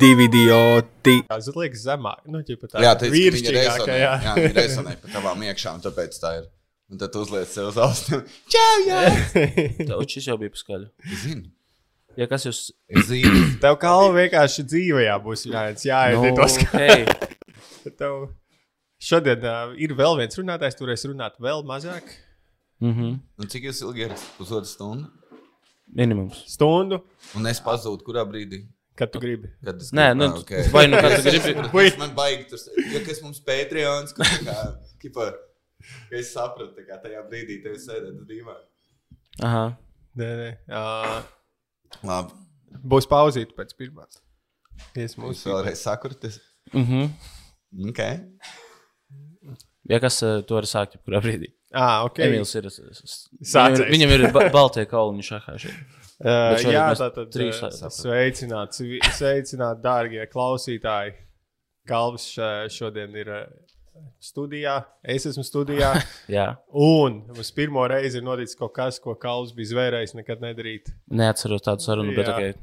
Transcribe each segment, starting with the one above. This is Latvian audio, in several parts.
divi idioti. Tas liekas zemāk. Nu, ķipa tā Jā, tas ir vīrišķīgākā, jā. Jā, viņa resonē pa tavām iekšām, tāpēc tā ir. Un tad uzliec sev uz ausīm. Čau, jā! Tev šis jau bija paskaļi. Es zinu. Ja kas jūs. Es zinu. Tev kā vienkārši dzīvajā būs jāiet, jāiet Nu, tos okay. Tev šodien uh, ir vēl viens runātājs, turēs runāt vēl mazāk mm -hmm. Un cik jūs ilgi ir? Pusotru stundu. Minimums. stundu, Un es pazūdu, kurā brīdī. Kad tu gribi. Kad es Nē, gribu- nu, Ah, ok. vai nu kā tu gribi. Vai- man baigi tur. Ja kas mums Patreons, kur tā kā, kipa, es sapratu, tā kā tajā brīdī tev sēdēt uz dīvāna. Aha. Nē, nē. Uh, Labi. būs pauzīt pēc pirmās. Es Mums mūs vēlreiz sakurtis. Mhm. Ok. Ja kas to var sākt, jebkurā brīdī. Ah, ok. Emīls ir. s- s- Sācies. Viņam ir, viņam ir ba- baltie kauliņi šahā šeit. Uh, jā, mēs tātad trīs saprotam. sveicināti, svi- sveicināti, dārgie klausītāji. Kalvis š- šodien ir studijā, es esmu studijā. Jā. Un mums pirmo reizi ir noticis kaut kas, ko Kalvis bija zvērējis nekad nedarīt. Neatceros tādu sarunu, bet Jā. okay.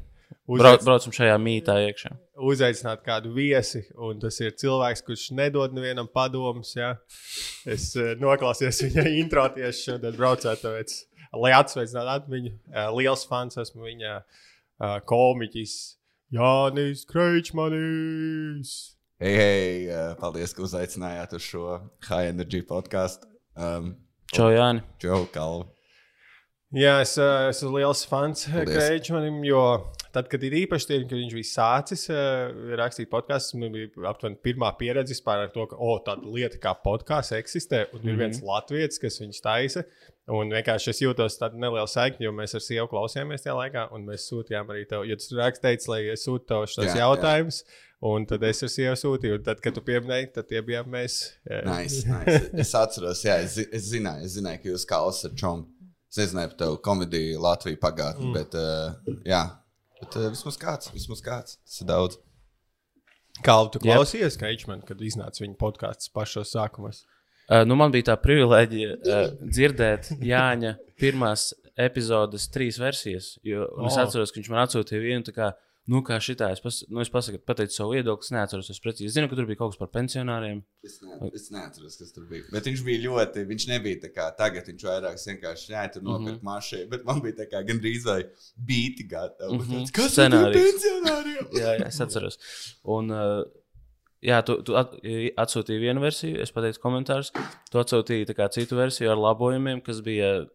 Uzaic, Brauc, braucam šajā mītā iekšā. uzaicināt kādu viesi, un tas ir cilvēks, kurš nedod nevienam padomus. Ja? Es noklausījos viņa intro tieši šodien braucot, tāpēc, lai atsveicinātu atmiņu. Liels fans esmu viņa komiķis Jānis Kreičmanis. Hei, hei, paldies, ka uzaicinājāt uz šo High Energy podkāstu. Um, Čau, Jāni. Čau, Kalvi. Jā, es uh, esmu liels fans. Kreičmanim, jo tad, kad ir īpaši tie, kad viņš bija sācis uh, rakstīt podkāstus, man bija aptuveni pirmā pieredze vispār ar to, ka oh, tāda lieta kā podkāsts eksistē, un mm -hmm. ir viens latviečs, kas viņus taisa. Un vienkārši es jūtos tādu nelielu saikni, jo mēs ar sievu klausījāmies tajā laikā, un mēs sūtījām arī tev, jo tu rakstījis, lai es sūtu tev šos jautājumus. Un tad es ar sievu sūtīju, un tad, kad tu pieminēji, tad tie bijām mēs. eh, Nice, nice. Es atceros, jā, es, es zināju, es zināju, ka jūs kā esat čom. Es nezināju par tevu komēdiju Latviju pagātnē, mm. bet, uh, jā, bet uh, vismaz kāds, vismaz kāds. Tas ir daudz. Kalvi, tu Jep. klausījies Kreičmanam, kad iznāca viņa podkāsts pašos sākumos? Uh, nu, man bija tā privilēģija uh, dzirdēt Jāņa pirmās epizodes trīs versijas. Jo, oh. Es atceros, ka viņš man atsūtīja vienu tā kā. Nu, kā šitā, es, pas, nu, es pasaku, pateicu savu viedokli, es neatceros, es precīzi zinu, ka tur bija kaut kas par pensionāriem. Es, ne, es neatceros, kas tur bija. Bet viņš bija ļoti, viņš nebija tā kā tagad, viņš vairāk vienkārši jā, tur nopirka mm -hmm. mašīnu, bet man bija tā kā gandrīz vai bīti gatavi. Mm. -hmm. Kas ir Scenārijs. pensionāriem? Jā, jā, es atceros. Un, uh, jā, tu, tu at, atsūtīji vienu versiju, es pateicu komentārus. Tu atsūtīji citu versiju ar labojumiem, kas bija.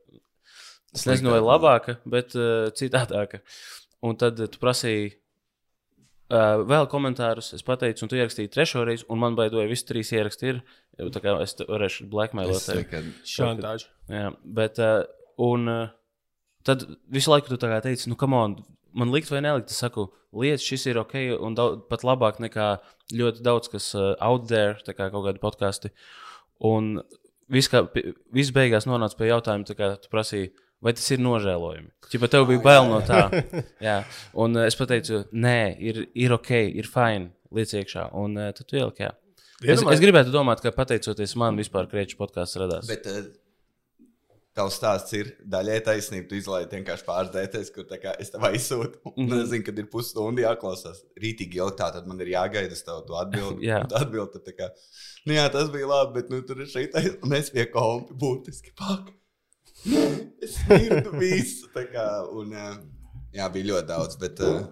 Es nezinu, vai labāka, bet uh, citādāka. Un tad tu prasīji uh, vēl komentārus. Es pateicu, un tu ierakstīji trešo reizi, un man baidoja, visi trīs ieraksti ir. Tā kā es varēšu blackmailot tevi. Šantāža. Jā, bet uh, un, uh, tad visu laiku tu tā kā teici, nu, kam on, man likt vai nelikt. Es saku, lietas šis ir ok, un daudz, pat labāk nekā ļoti daudz kas uh, out there, tā kā kaut kādi podkāsti. Un viss, viss beigās nonāca pie jautājuma, tā kā tu prasīji. Vai tas ir nožēlojami? Ja tev bija bail no tā, jā. Un uh, es pateicu, nē, ir, ir ok, ir fini, liec iekšā. Un uh, tad tu ieliki, jā. Es, Iedomājies- es gribētu domāt, ka pateicoties man, vispār krieķis podkāsts radās. Bet uh, tavs stāsts ir daļai taisnība. Tu izlaidi vienkārši pārdēties, kur kā es tev aizsūtu. Un Mhm. es zinu, kad ir pusstunda jāklausās. Rītīgi ilgi tā, tad man ir jāgaida, tev to atbildi. Jā. Atbildi, tad kā, nu jā, tas bija labi, bet nu tur ir šī taisnība. Es pie kompi būtiski pak. Es smirdu visu. Kā, un, uh, jā, bija ļoti daudz, bet, uh,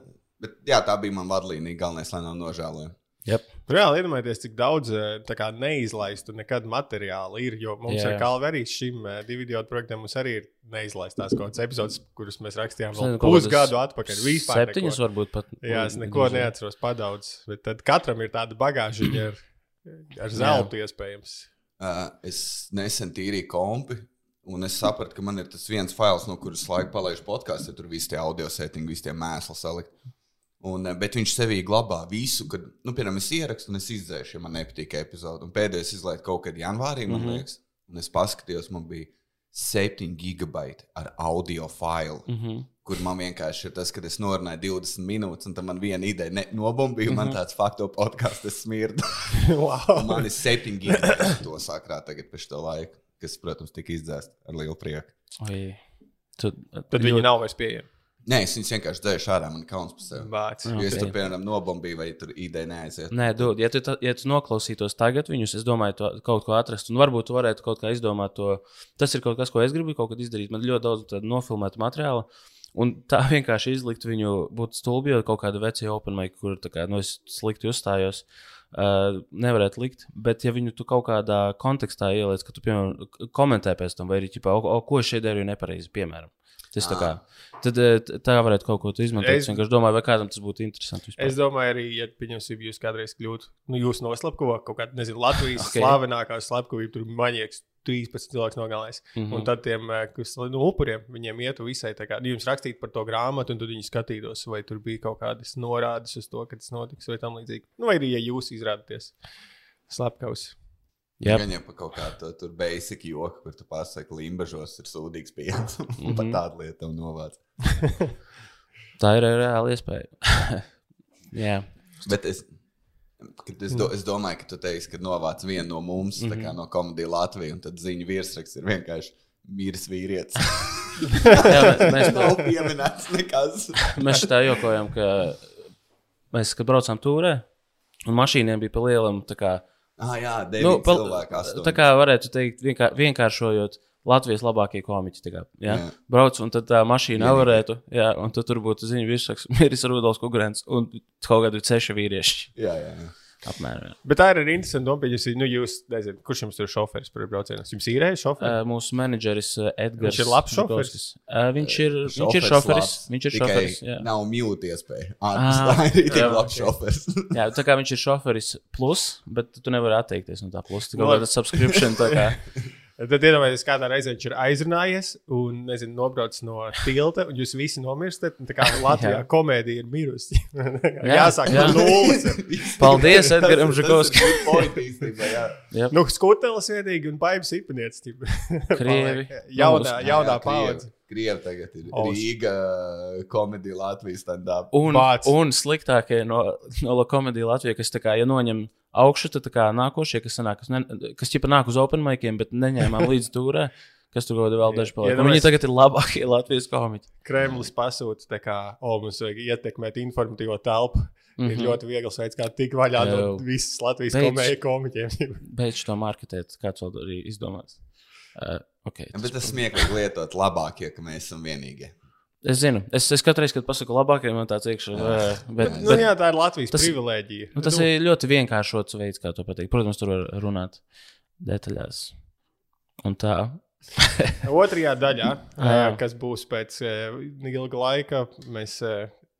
bet jā, tā bija man vadlīnija. Galvenais, lai nav nožēlojami. Yep. Reāli iedomājieties, cik daudz eh, tā kā, neizlaistu nekad materiālu ir. Jo mums Jā, ar. Kalnu arī šim eh, divu idiotu projektam mums arī ir neizlaistās kaut kādas epizodes, kuras mēs rakstījām vēl pusgadu atpakaļ. Vispār Septiņas neko. varbūt pat. Jā, es neko neatceros padaudz. Bet tad katram ir tāda bagāžiņa ar, ar zeltu iespējams. Uh, es nesen tīrīju kompi, un es sapratu, ka man ir tas viens fails, no kuras laiku palaidu podkāstu, ja tur viss tie audio settingi, visi tie mēsli salikt. Un, eh, bet viņš sevī glabā visu, kad, nu, piemēram, es ierakstu, un es izdzēšu, ja man nepatīk epizode. Un pēdējais izlaiž kaut kad janvārī, man Mhm. liekas, un es paskatījos, man bija 7 gigabaiti ar audio failu. Mm -hmm. Kur man vienkārši ir tas, ka es norunāju 20 minūtes, un tam man viena ideja nobumbīja, un man tāds faktu podkāsts, es smirdu. wow. Man ir 7 gigabaiti to sakrā tagad pēc to laiku, kas, protams, tika izdzēsta ar lielu prieku. Oi. Tu, Tad viņi nav vairs pieejami. Nē, es viņus vienkārši dzēšu ārā, man ir kauns par sevi. Vāc. Jo es tur, piemēram, nobombīju, vai tur ideja neaiziet. Nē, dod, ja tu, ja tu noklausītos tagad viņus, es domāju, to kaut ko atrast. Un varbūt tu varētu kaut kā izdomāt to. Tas ir kaut kas, ko es gribu kaut kad izdarīt. Man ir ļoti daudz nofilmētu materiālu. Un tā vienkārši izlikt viņu būtu stulbi, jo kaut kāda veca open mic, kur tā kā, nu, es slikti uzstājos, uh, nevarētu likt. Bet, ja viņu tu kaut kādā kontekstā ieliec, ka tu, piemēram, komentē pēc tam, vai arī, ķipā, o, o, ko šeit darīju nepareizi, piemēram. Tas tā kā, tad eh, tā varētu kaut ko izmantot. Es- vienkārši domāju, vai kādam tas būtu interesanti. vispār. Es domāju, arī, ja pieņemsim, jūs kādreiz kļūtu, nu, jūs noslapkavāt kaut kādu, nezinu, Latvijas Ok. okay. slavenākā slepkavība, tur maņieks, 13 cilvēks nogalnājis. Mm Mhm. -hmm. Un tad tiem, eh, kas nu, upuriem, viņiem ietu visai, tā kā, nu, jums rakstīt par to grāmatu, un tad viņi skatītos, vai tur bija kaut kādas norādes uz to, ka tas notiks, vai tam līdzīgi. Nu, vai arī, ja jūs izrādāties slepkavs. Jep. Gan jau par kaut kādu to- tur basic joku, kur tu pasaki, ka limbažos ir sūdīgs piens. Un Mhm. pat tādu lietu tev novāc. Tā ir reāla iespēja. Jā, Bet es, es, do, es domāju, ka tu teiksi, ka novāc vienu no mums, mm -hmm. kā no komēdijas Latvijas, un tad ziņu virsraksts ir vienkārši miris vīrietis. Jā mē- mēs, Nav pieminēts nekas. mēs tā jokojam, ka mēs, kad braucām tūrē, un mašīnām bija pa lielam, tā kā, Ah, jā, nu, pa, tā kā varētu teikt, vienkār, vienkāršojot. Latvijas labākie komiķi. Kā, ja? Jā. Brauc, un tad tā mašīna Vienīgie. nevarētu. Jā, un tad tur būtu ziņa, virsraksts, Miris Rudolfs Kugrens un kaut kādi seši vīrieši. Jā, jā, jā. Apmēram. Jā. Bet tā ir arī interesanti doma, ja jūs, nu, jūs nezinu, kurš jums tur ir šoferis par braucienu. Jums īrēja šoferis? Uh, mūsu menedžeris Edgars. Viņš ir labs Žukovskis. Uh, viņš ir, viņš ir Šoferis šoferis. labs, Viņš ir tikai šoferis. Jā. Nav mute iespēja. Ah, tā ir jā, tik labs ok. šoferis. Jā, tā kā viņš ir šoferis plus, bet tu nevari atteikties no tā plus. Tā kā tāda subscription. Tā kā, Tad iedomājieties, kādā reizē viņš ir aizrunājies un, nezinu, nobraucis no tilta, un jūs visi nomirstat. un Tā kā Latvijā Jā. komēdija ir mirusi. Jā, Jāsāk jā. no nulles. Paldies, jā. Yep. Nu, skutelis vienīgi un baigas ipaniecis. Krievi. Jaunā, Nu, jaunā Jā, paudze. Krievi tagad ir Os. Rīga komēdija Latvijas stand-up. Un, Bāc. un sliktākie no, no komēdijas Latvijā, kas tā kā, ja noņem augšu, tad tā kā nākošie, kas, sanāk, kas, ne, kas ķipa nāk uz open maikiem, bet neņēmām līdz tūrē, kas tur kādā vēl daži paliek. Un Viņi tagad ir labākie Latvijas komiķi. Kremlis pasūta, tā kā, o, mums vajag ietekmēt informatīvo telpu. Mm -hmm. Ir ļoti viegls veids, kā tikt vaļā no visas Latvijas komēdijas komiķiem. Beidz to marketēt, kāds vēl arī izdomāts. Uh, okay, Bet tas smieklīgi lietot labākie, ka mēs esam vienīgie. Es zinu, es, es katru reizi, kad pasaku labākie, man tāds iekšā. Uh, bet, Nu, bet, jā, tā ir Latvijas tas- privilēģija. nu, tas ir ļoti vienkāršots veids, kā to pateikt. Protams, tur var runāt detaļās. Un tā. Otrajā daļā, kas būs pēc ilga laika, mēs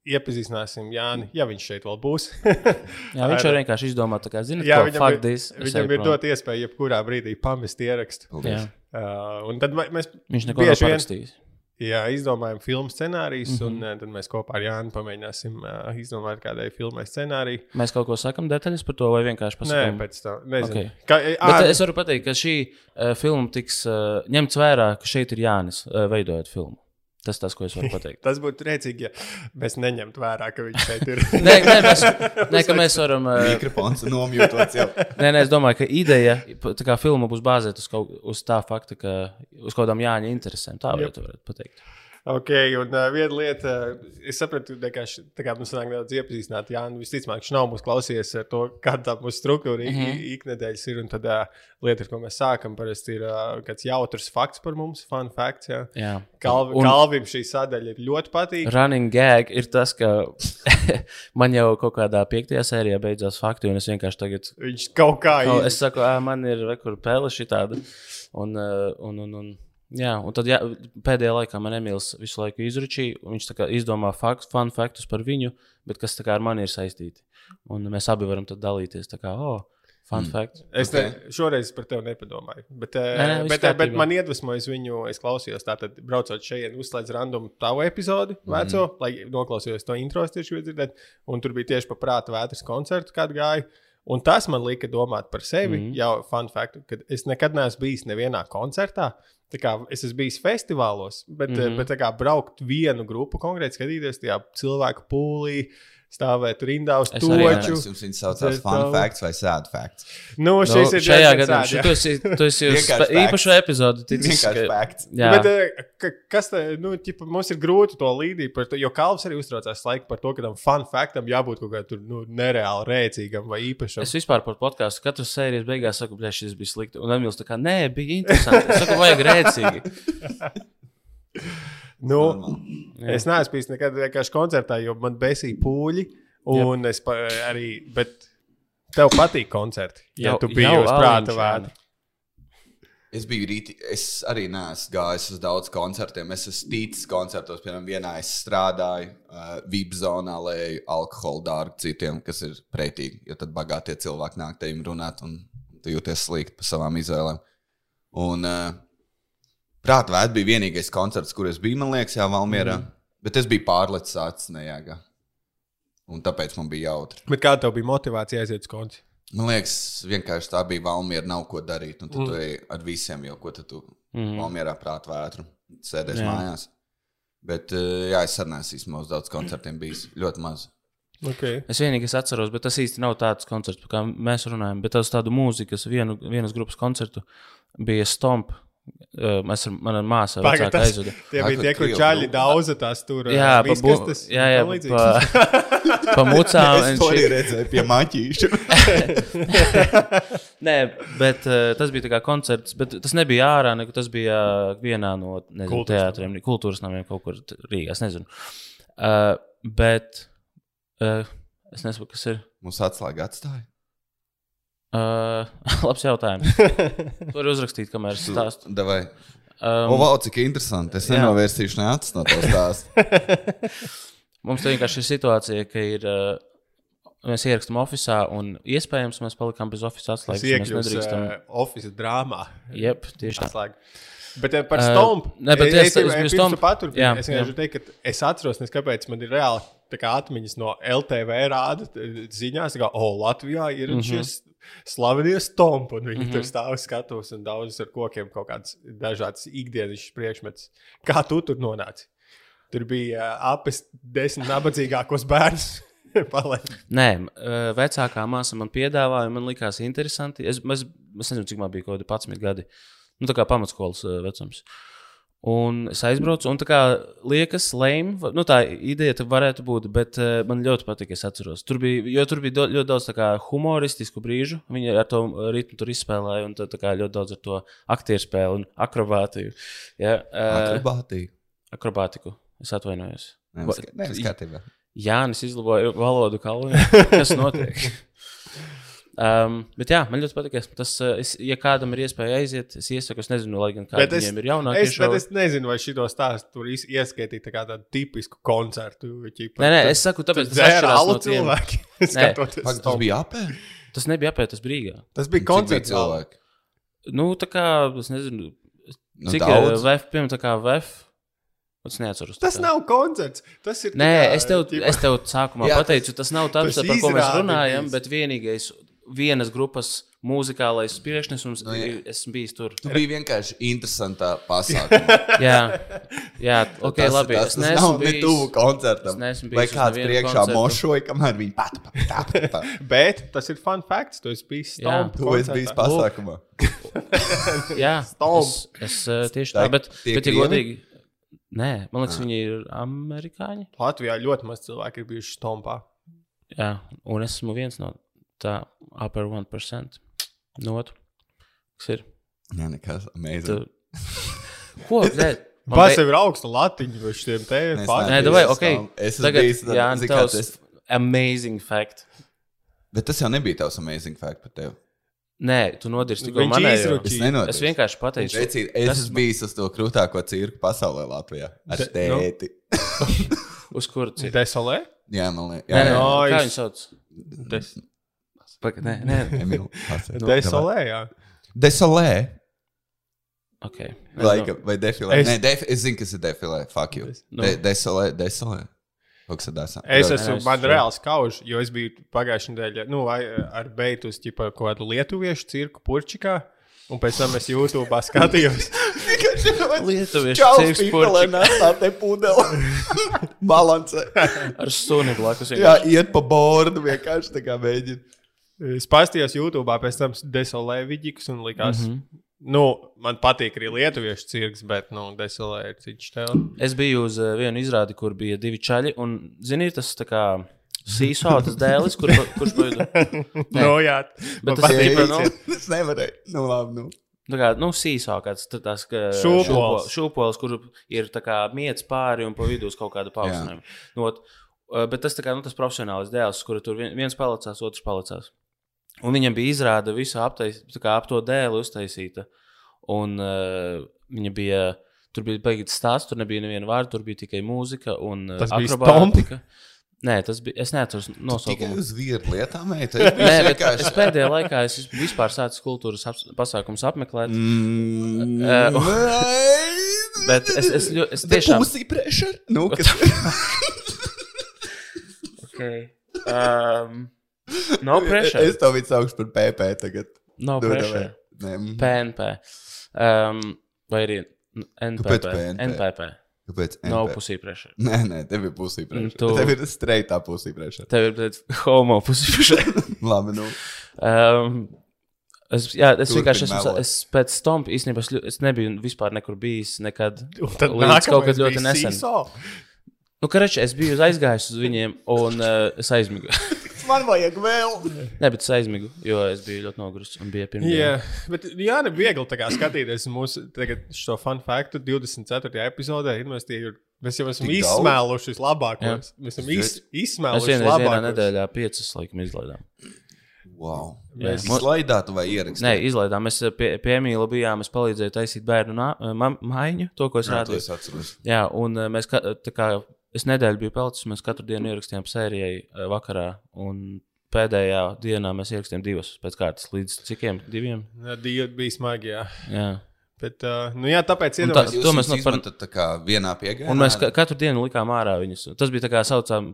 iepazīstināsim Jāni, ja viņš šeit vēl būs. Jā, viņš var vienkārši izdomāt, tā kā, zināt, Jā, ko viņam fuck ir- Viņam ir dot iespēju jebkurā brīdī pamest ierakstu. Uh, un tad mēs viņš neko nav Bieži vien- parakstījis. Jā, izdomājam filmu scenārijus, mm Mhm. -hmm. un ā, tad mēs kopā ar Jānu pamēģināsim uh, izdomāt kādai filmai scenāriju. Mēs kaut ko sakām detaļas par to, vai vienkārši Nē, pasakām? pēc tam. Nezinu. Ok. Kā, Bet ā, es varu pateikt, ka šī uh, filma tiks uh, ņemts vērā, ka šeit ir Jānis uh, veidojot filmu. Tas tas, ko es varu pateikt. Tas būtu rēcīgi, ja mēs neņemtu vērā, ka viņš šeit ir. nē, nē, mēs, nē, ka mēs varam. Uh, Mikrofons nomjūtots jau. nē, nē, es domāju, ka ideja, tā kā filma būs bāzēta uz, kaut, uz tā fakta, ka uz kaut kādām Jāņa interesēm. Tā varētu pateikt. Ok, un uh, viena lieta, uh, es sapratu, ka tā kā mums nāk nedaudz iepazīstināt, Jā, nu, visticamāk, viņš nav mūsu klausījies ar to, kāda tā mūsu struktūra mm. -hmm. iknedēļas ir. Un tad uh, lieta, ar ko mēs sākam, parasti ir uh, kāds jautrs fakts par mums, fun facts. Jā. Jā. Kalv, Un- Kalvim šī sadaļa ir ļoti patīkama. Running gag ir tas, ka man jau kaut kādā piektajā sērijā beidzās fakti, un es vienkārši tagad. Viņš kaut kā Kaut, ir. es saku, ah, man ir rekur pēle šī tāda. Un, uh, un, un, un, jā, un tad jā, pēdējā laikā man Emīls visu laiku izručīja. Viņš izdomā fakt, fun faktus par viņu, bet kas ar mani ir saistīti. Un mēs abi varam tad dalīties. Kā, oh, fun mm. fact. Es Ok. ne, šoreiz par tevi nepadomāju. Bet, nē, Nē, viss bet, bet kārtībā. man iedvesmojas viņu, es klausījos, tātad, braucot šeit, uzslēdzu random tavu epizodi, Mhm. veco, mm. lai noklausījos to intro, tieši dzirdēju. Un tur bija tieši par prāta vētras koncertu, kad gāju. Un tas man lika domāt par sevi. Mm. -hmm. Jau fun fact, ka es nekad neesmu bijis nevienā koncertā. Es esmu bijis festivālos, bet, mm. -hmm. bet tā kā braukt vienu grupu konkrēti, skatīties tajā cilvēku pūlī, stāvēt rindā uz Es arī, jā. toču. Es jums viņus saucās fun facts vai sad facts. Nu, Nu, šis ir šajā sād, jā. tu esi, tu esi uz īpašu epizodu. Vienkārši ka- facts. Jā, Bet, eh, ka- kas te, nu, ķipa, mums ir grūti to līdīt, par to, jo Kalvs arī uztraucās laiku par to, ka tam fun faktam jābūt kaut kādam nu, nereāli rēcīgam vai īpašam. Es vispār par podkāstu katru sērijas beigās saku, ka šis bija slikti. Un Emīls tā kā, nē, bija interesanti. Es saku, vajag rēcīgi. Nu, Jā. es neesmu bijis nekad vienkārši koncertā, jo man besīja pūļi. Un es pa, arī, bet tev patīk koncerti. Ja Jau- tu biji jau uz prāta vārdu. Es biju rītī, es arī neesmu gājis uz daudz koncertiem. Es esmu ticis koncertos, piemēram, vienā es strādāju, uh, VIP zonā, lai alkoholu dārgu citiem, kas ir pretīgi. Jo tad bagātie cilvēki nāk te jums runāt, un tu jūties slikti par savām izvēlēm. Un uh, prāta vēd bija vienīgais koncerts, kur es biju, man liekas, Jā, Valmjerā. Mm. Bet es biju pārlecis nejāgā. Un tāpēc man bija jautri. Bet kā tev bija motivācija aiziet uz koncertu? Man liekas, vienkārši tā bija Valmiera, nav ko darīt. Un tad mm. tu ej ar visiem, jau ko tad tu mm. Valmierā prātā vētru, sēdēs Jā. jā. mājās. Bet, eh, jā, es neesmu īstenībā uz daudz koncertiem bijis. Ļoti maz. Okay. Es vienīgi es atceros, bet tas īsti nav tāds koncerts, par kā mēs runājam. Bet tas tādu mūzikas, vienu, vienas grupas koncertu bija Stomp. Mēs ar manu māsu vecāku tas- aizvedu. Tie bija tie, kur čaļi grupa? daudz tās tur Jā, pa, bu, viskastes jā, jā, pa, pa mucām. Es to arī redzēju pie maķīša. Nē, bet tas bija tā kā koncerts. Bet tas nebija ārā, ne, tas bija vienā no nezinu, Kultūras teātriem, kultūras namiem kaut kur Rīgā. Es nezinu. Uh, bet uh, es nesaprotu, kas ir. Mums atslēga atstāja. Uh, labs jautājums. Tur ir uzrakstīts, kamēr es stāstu. Davai. Um, O, wow, cik interesanti. Es nenovērsīšu ne acis no tā stāsta. Mums vienkārši ir situācija, ka ir. Uh, Mēs ierakstām oficiālā, un iespējams mēs palikām bez oficiālās Tas atslēgas. un Mēs nedrīkstam. uh, oficiālā drāmā. Jep, tieši tā. Atslēga. Bet eh, par Uh, stompu. ne, bet es- es biju Stomp. paturpinu. Jā, Es vienkārši teiktu, ka es atceros, nes, kāpēc man ir reāli kā atmiņas no LTV rāda ziņās, ka, oh, Latvijā ir Mhm. šis slavenie stompi, un viņi tur stāv uz skatuves un daudz ar kokiem kaut kāds dažāds ikdienas priekšmets. Kā tu tur nonāci? Tur bija uh, apes desmit nabadzīgākos bērnus. Nē, uh, vecākā māsa man piedāvāja, man likās interesanti. Es, es, es nezinu, cik man bija kaut kādi 11 gadi. Nu, tā kā pamatskolas uh, vecums. Un es aizbraucu, un tā kā liekas, lēma, nu tā ideja tā varētu būt, bet uh, man ļoti patika, es atceros. Tur bija, jo tur bija do, ļoti daudz tā kā humoristisku brīžu. Viņi ar to ritmu tur izspēlēja, un tā, tā kā ļoti daudz ar to aktieru spēli un akrobātiju. Ja, uh, Akrobātija. akrobātiku. Es atvainojos. Es skatījos. Jānis izlaboja valodu kalnu. Kas notiek? Um, bet jā, man ļoti patīk. Tas, uh, es, ja kādam ir iespēja aiziet, es iesaku, es nezinu, lai gan Bet es- kādam ir jaunākie Es, bet es nezinu, vai šī stāstu tur ieskaitīt tā kā tādu tipisku koncertu. Ķipa. Nē, nē, es saku, tāpēc tas atšķirās alu no cilvēki. skatoties Pagaid, tas bija apē. Tas nebija apēst, tas brīgā. Tas bija koncerts. cilvēki? Nu, tā kā, es nezinu, Nu, cik ir daudz. VF, piemēram, tā kā VF. Es neatceros. tā Tas kā. nav koncerts. Tas ir. tā Nē, kā, es tev, ķipa- es tev sākumā Jā, Jā, tas- pateicu, tas nav tas par ko mēs runājam, bet vienīgais vienas grupas mūzikālais priekšnesums Nu, no, jā. esmu bijis tur. Tu biji vienkārši interesantā pasākumā. Jā, jā ok, tas, labi. Tas, es tas neesmu nav ne bijis- tuvu koncertam. Vai kāds priekšā mošoja, kamēr viņi pat pat pat pat. Bet tas ir fun facts. Tu esi bijis Jā. stomp. Tu esi bijis pasākumā. Jā, Stomp. es, es eh, tieši Tā tā, bet, bet ja godīgi, nē, man liekas, viņi ir amerikāņi. Latvijā ļoti maz cilvēku ir bijuši stompā. Jā, un es esmu viens no tā upper 1%. Notu. Kas ir? Jā, nekas. Tu... Amazing. Ko? Nē, Pats ir augsts latiņš vai šiem te Nē, es faktiem. Nē, davai, ok. Es Tagad, tad, jā, tavs tas- amazing fact. Bet tas jau nebija tavs amazing fact par tevi. Nē, tu nodirsti tikko Viņš manējo. izruķi- Es. Es vienkārši pateicu, Vecīt, es Tas- esmu bijis uz to krūtāko cirku pasaulē Latvijā. Ar De- tēti. uz kuru citu. Desolē? Jā, man liekas. Nē, Jā, nē, jā. Nice. kā viņi sauc? Des... Pagaid, Nē, nē, Emil, pasaka. Desolē, jā. Desolē. ok. Vai, Nu, vai defilē? Es-. Nē, def... es zinu, kas ir defilē. Fuck you. Nu. De, desolē, desolē. Tāds. Es esmu, es- man reāls kauž, jo es biju pagājušajā nedēļā, nu, vai ar beitu uz kaut kādu lietuviešu cirku Purčikā. Un pēc tam es YouTube skatījos. Lietuviešu cirks spīpelē, purčik nesā te pudeli. Balansē. ar suni blakus. Jā, iet pa bordu vienkārši tā kā mēģina. Es paskatījos YouTube, pēc tam desolē vidikus un likās. Mm -hmm. Nu, man patīk arī lietuviešu cirks, bet, nu, desolē ir cits stēls. Es biju uz uh, vienu izrādi, kur bija divi čaļi. Un, zini, tas tā kā sīsā, tas dēlis, kur, kurš paidu. Nē. Nu, jā, Bet tas ir- nu, Es nevarēju. Nu, labi, nu. Tā kā, nu, sīsā kāds tā- tās ka- Šūpols. šūpo- šūpols, kur ir tā kā miets pāri un pa vidu uz kaut kādu paaugstinājumu. Nu, uh, bet tas, tā kā, nu, tas profesionāls dēls, kur tur vien- viens palicās, otrs palicās. Un viņam bija izrāda visu aptais, tā kā ap to dēli uztaisīta. Un uh, viņa bija, tur bija beigts stāsts, tur nebija neviena vārda, tur bija tikai mūzika un uh, Tas bija akrobātika. Nē, tas bija, es neatceros Tikai nosaukumu. uz vietu lietām. Nē, Nē, bet es pēdējā laikā es vispār sācis kultūras ap- pasākumus apmeklēt. Mm, Eh, Bet es, es, ļo- es tiešām. Pusī pressure. Nu, kas... Okay. Um, no pressure. Es to visu saukšu par PP tagad. No Nu, pressure. davai. Nē, PNP. Um, vai arī NPP. Kāpēc PNP? NPP. Kāpēc? No NP? pusī pressure. Nē, nē, tev ir pusī pressure. Tu- Tev ir streitā pusī pressure. Tev ir tāds homo pusī pressure. Labi, nu. um, es, jā, es Turpini vienkārši esmu. Es pēc stompa īstenībā es, es nebiju vispār nekur bijis nekad. Un tad Līdz kaut kad ļoti nesen. Seesaw. Nu, karači, es biju aizgājis uz viņiem un uh, es aizmigu. Man vajag vēl. Nē, bet es aizmigu, jo es biju ļoti noguris un bija pirmā. Jā, bet jā, ne viegli kā skatīties mūsu tagad šo fun faktu 24. epizodē. Mēs jau esam Tik izsmēluši vislabākos. Mēs esam iz, Mēs izsmēluši vienreiz vienā vislabākos. nedēļā piecas laikam izlaidām. Wow. Jā. Mēs slaidātu vai ierakstīt? Nē, izlaidām. Mēs eh, pie, pie Emīla bijām. Es palīdzēju taisīt bērnu eh, mājiņu, to, ko es Jā, rādīju. Jā, un eh, mēs tā kā es nedēļu biju pelicis, mēs katru dienu ierakstījām sērijai eh, vakarā. Un pēdējā dienā mēs ierakstījām divas pēc kārtas. Līdz cikiem? Diviem? Divi bija smagi, jā. Jā. Bet, uh, nu jā, tāpēc Un iedomājieties, tā- To mēs nu izmetat tā kā vienā piegājienā. Un mēs ka katru dienu likām ārā viņus. Tas bija tā kā saucām,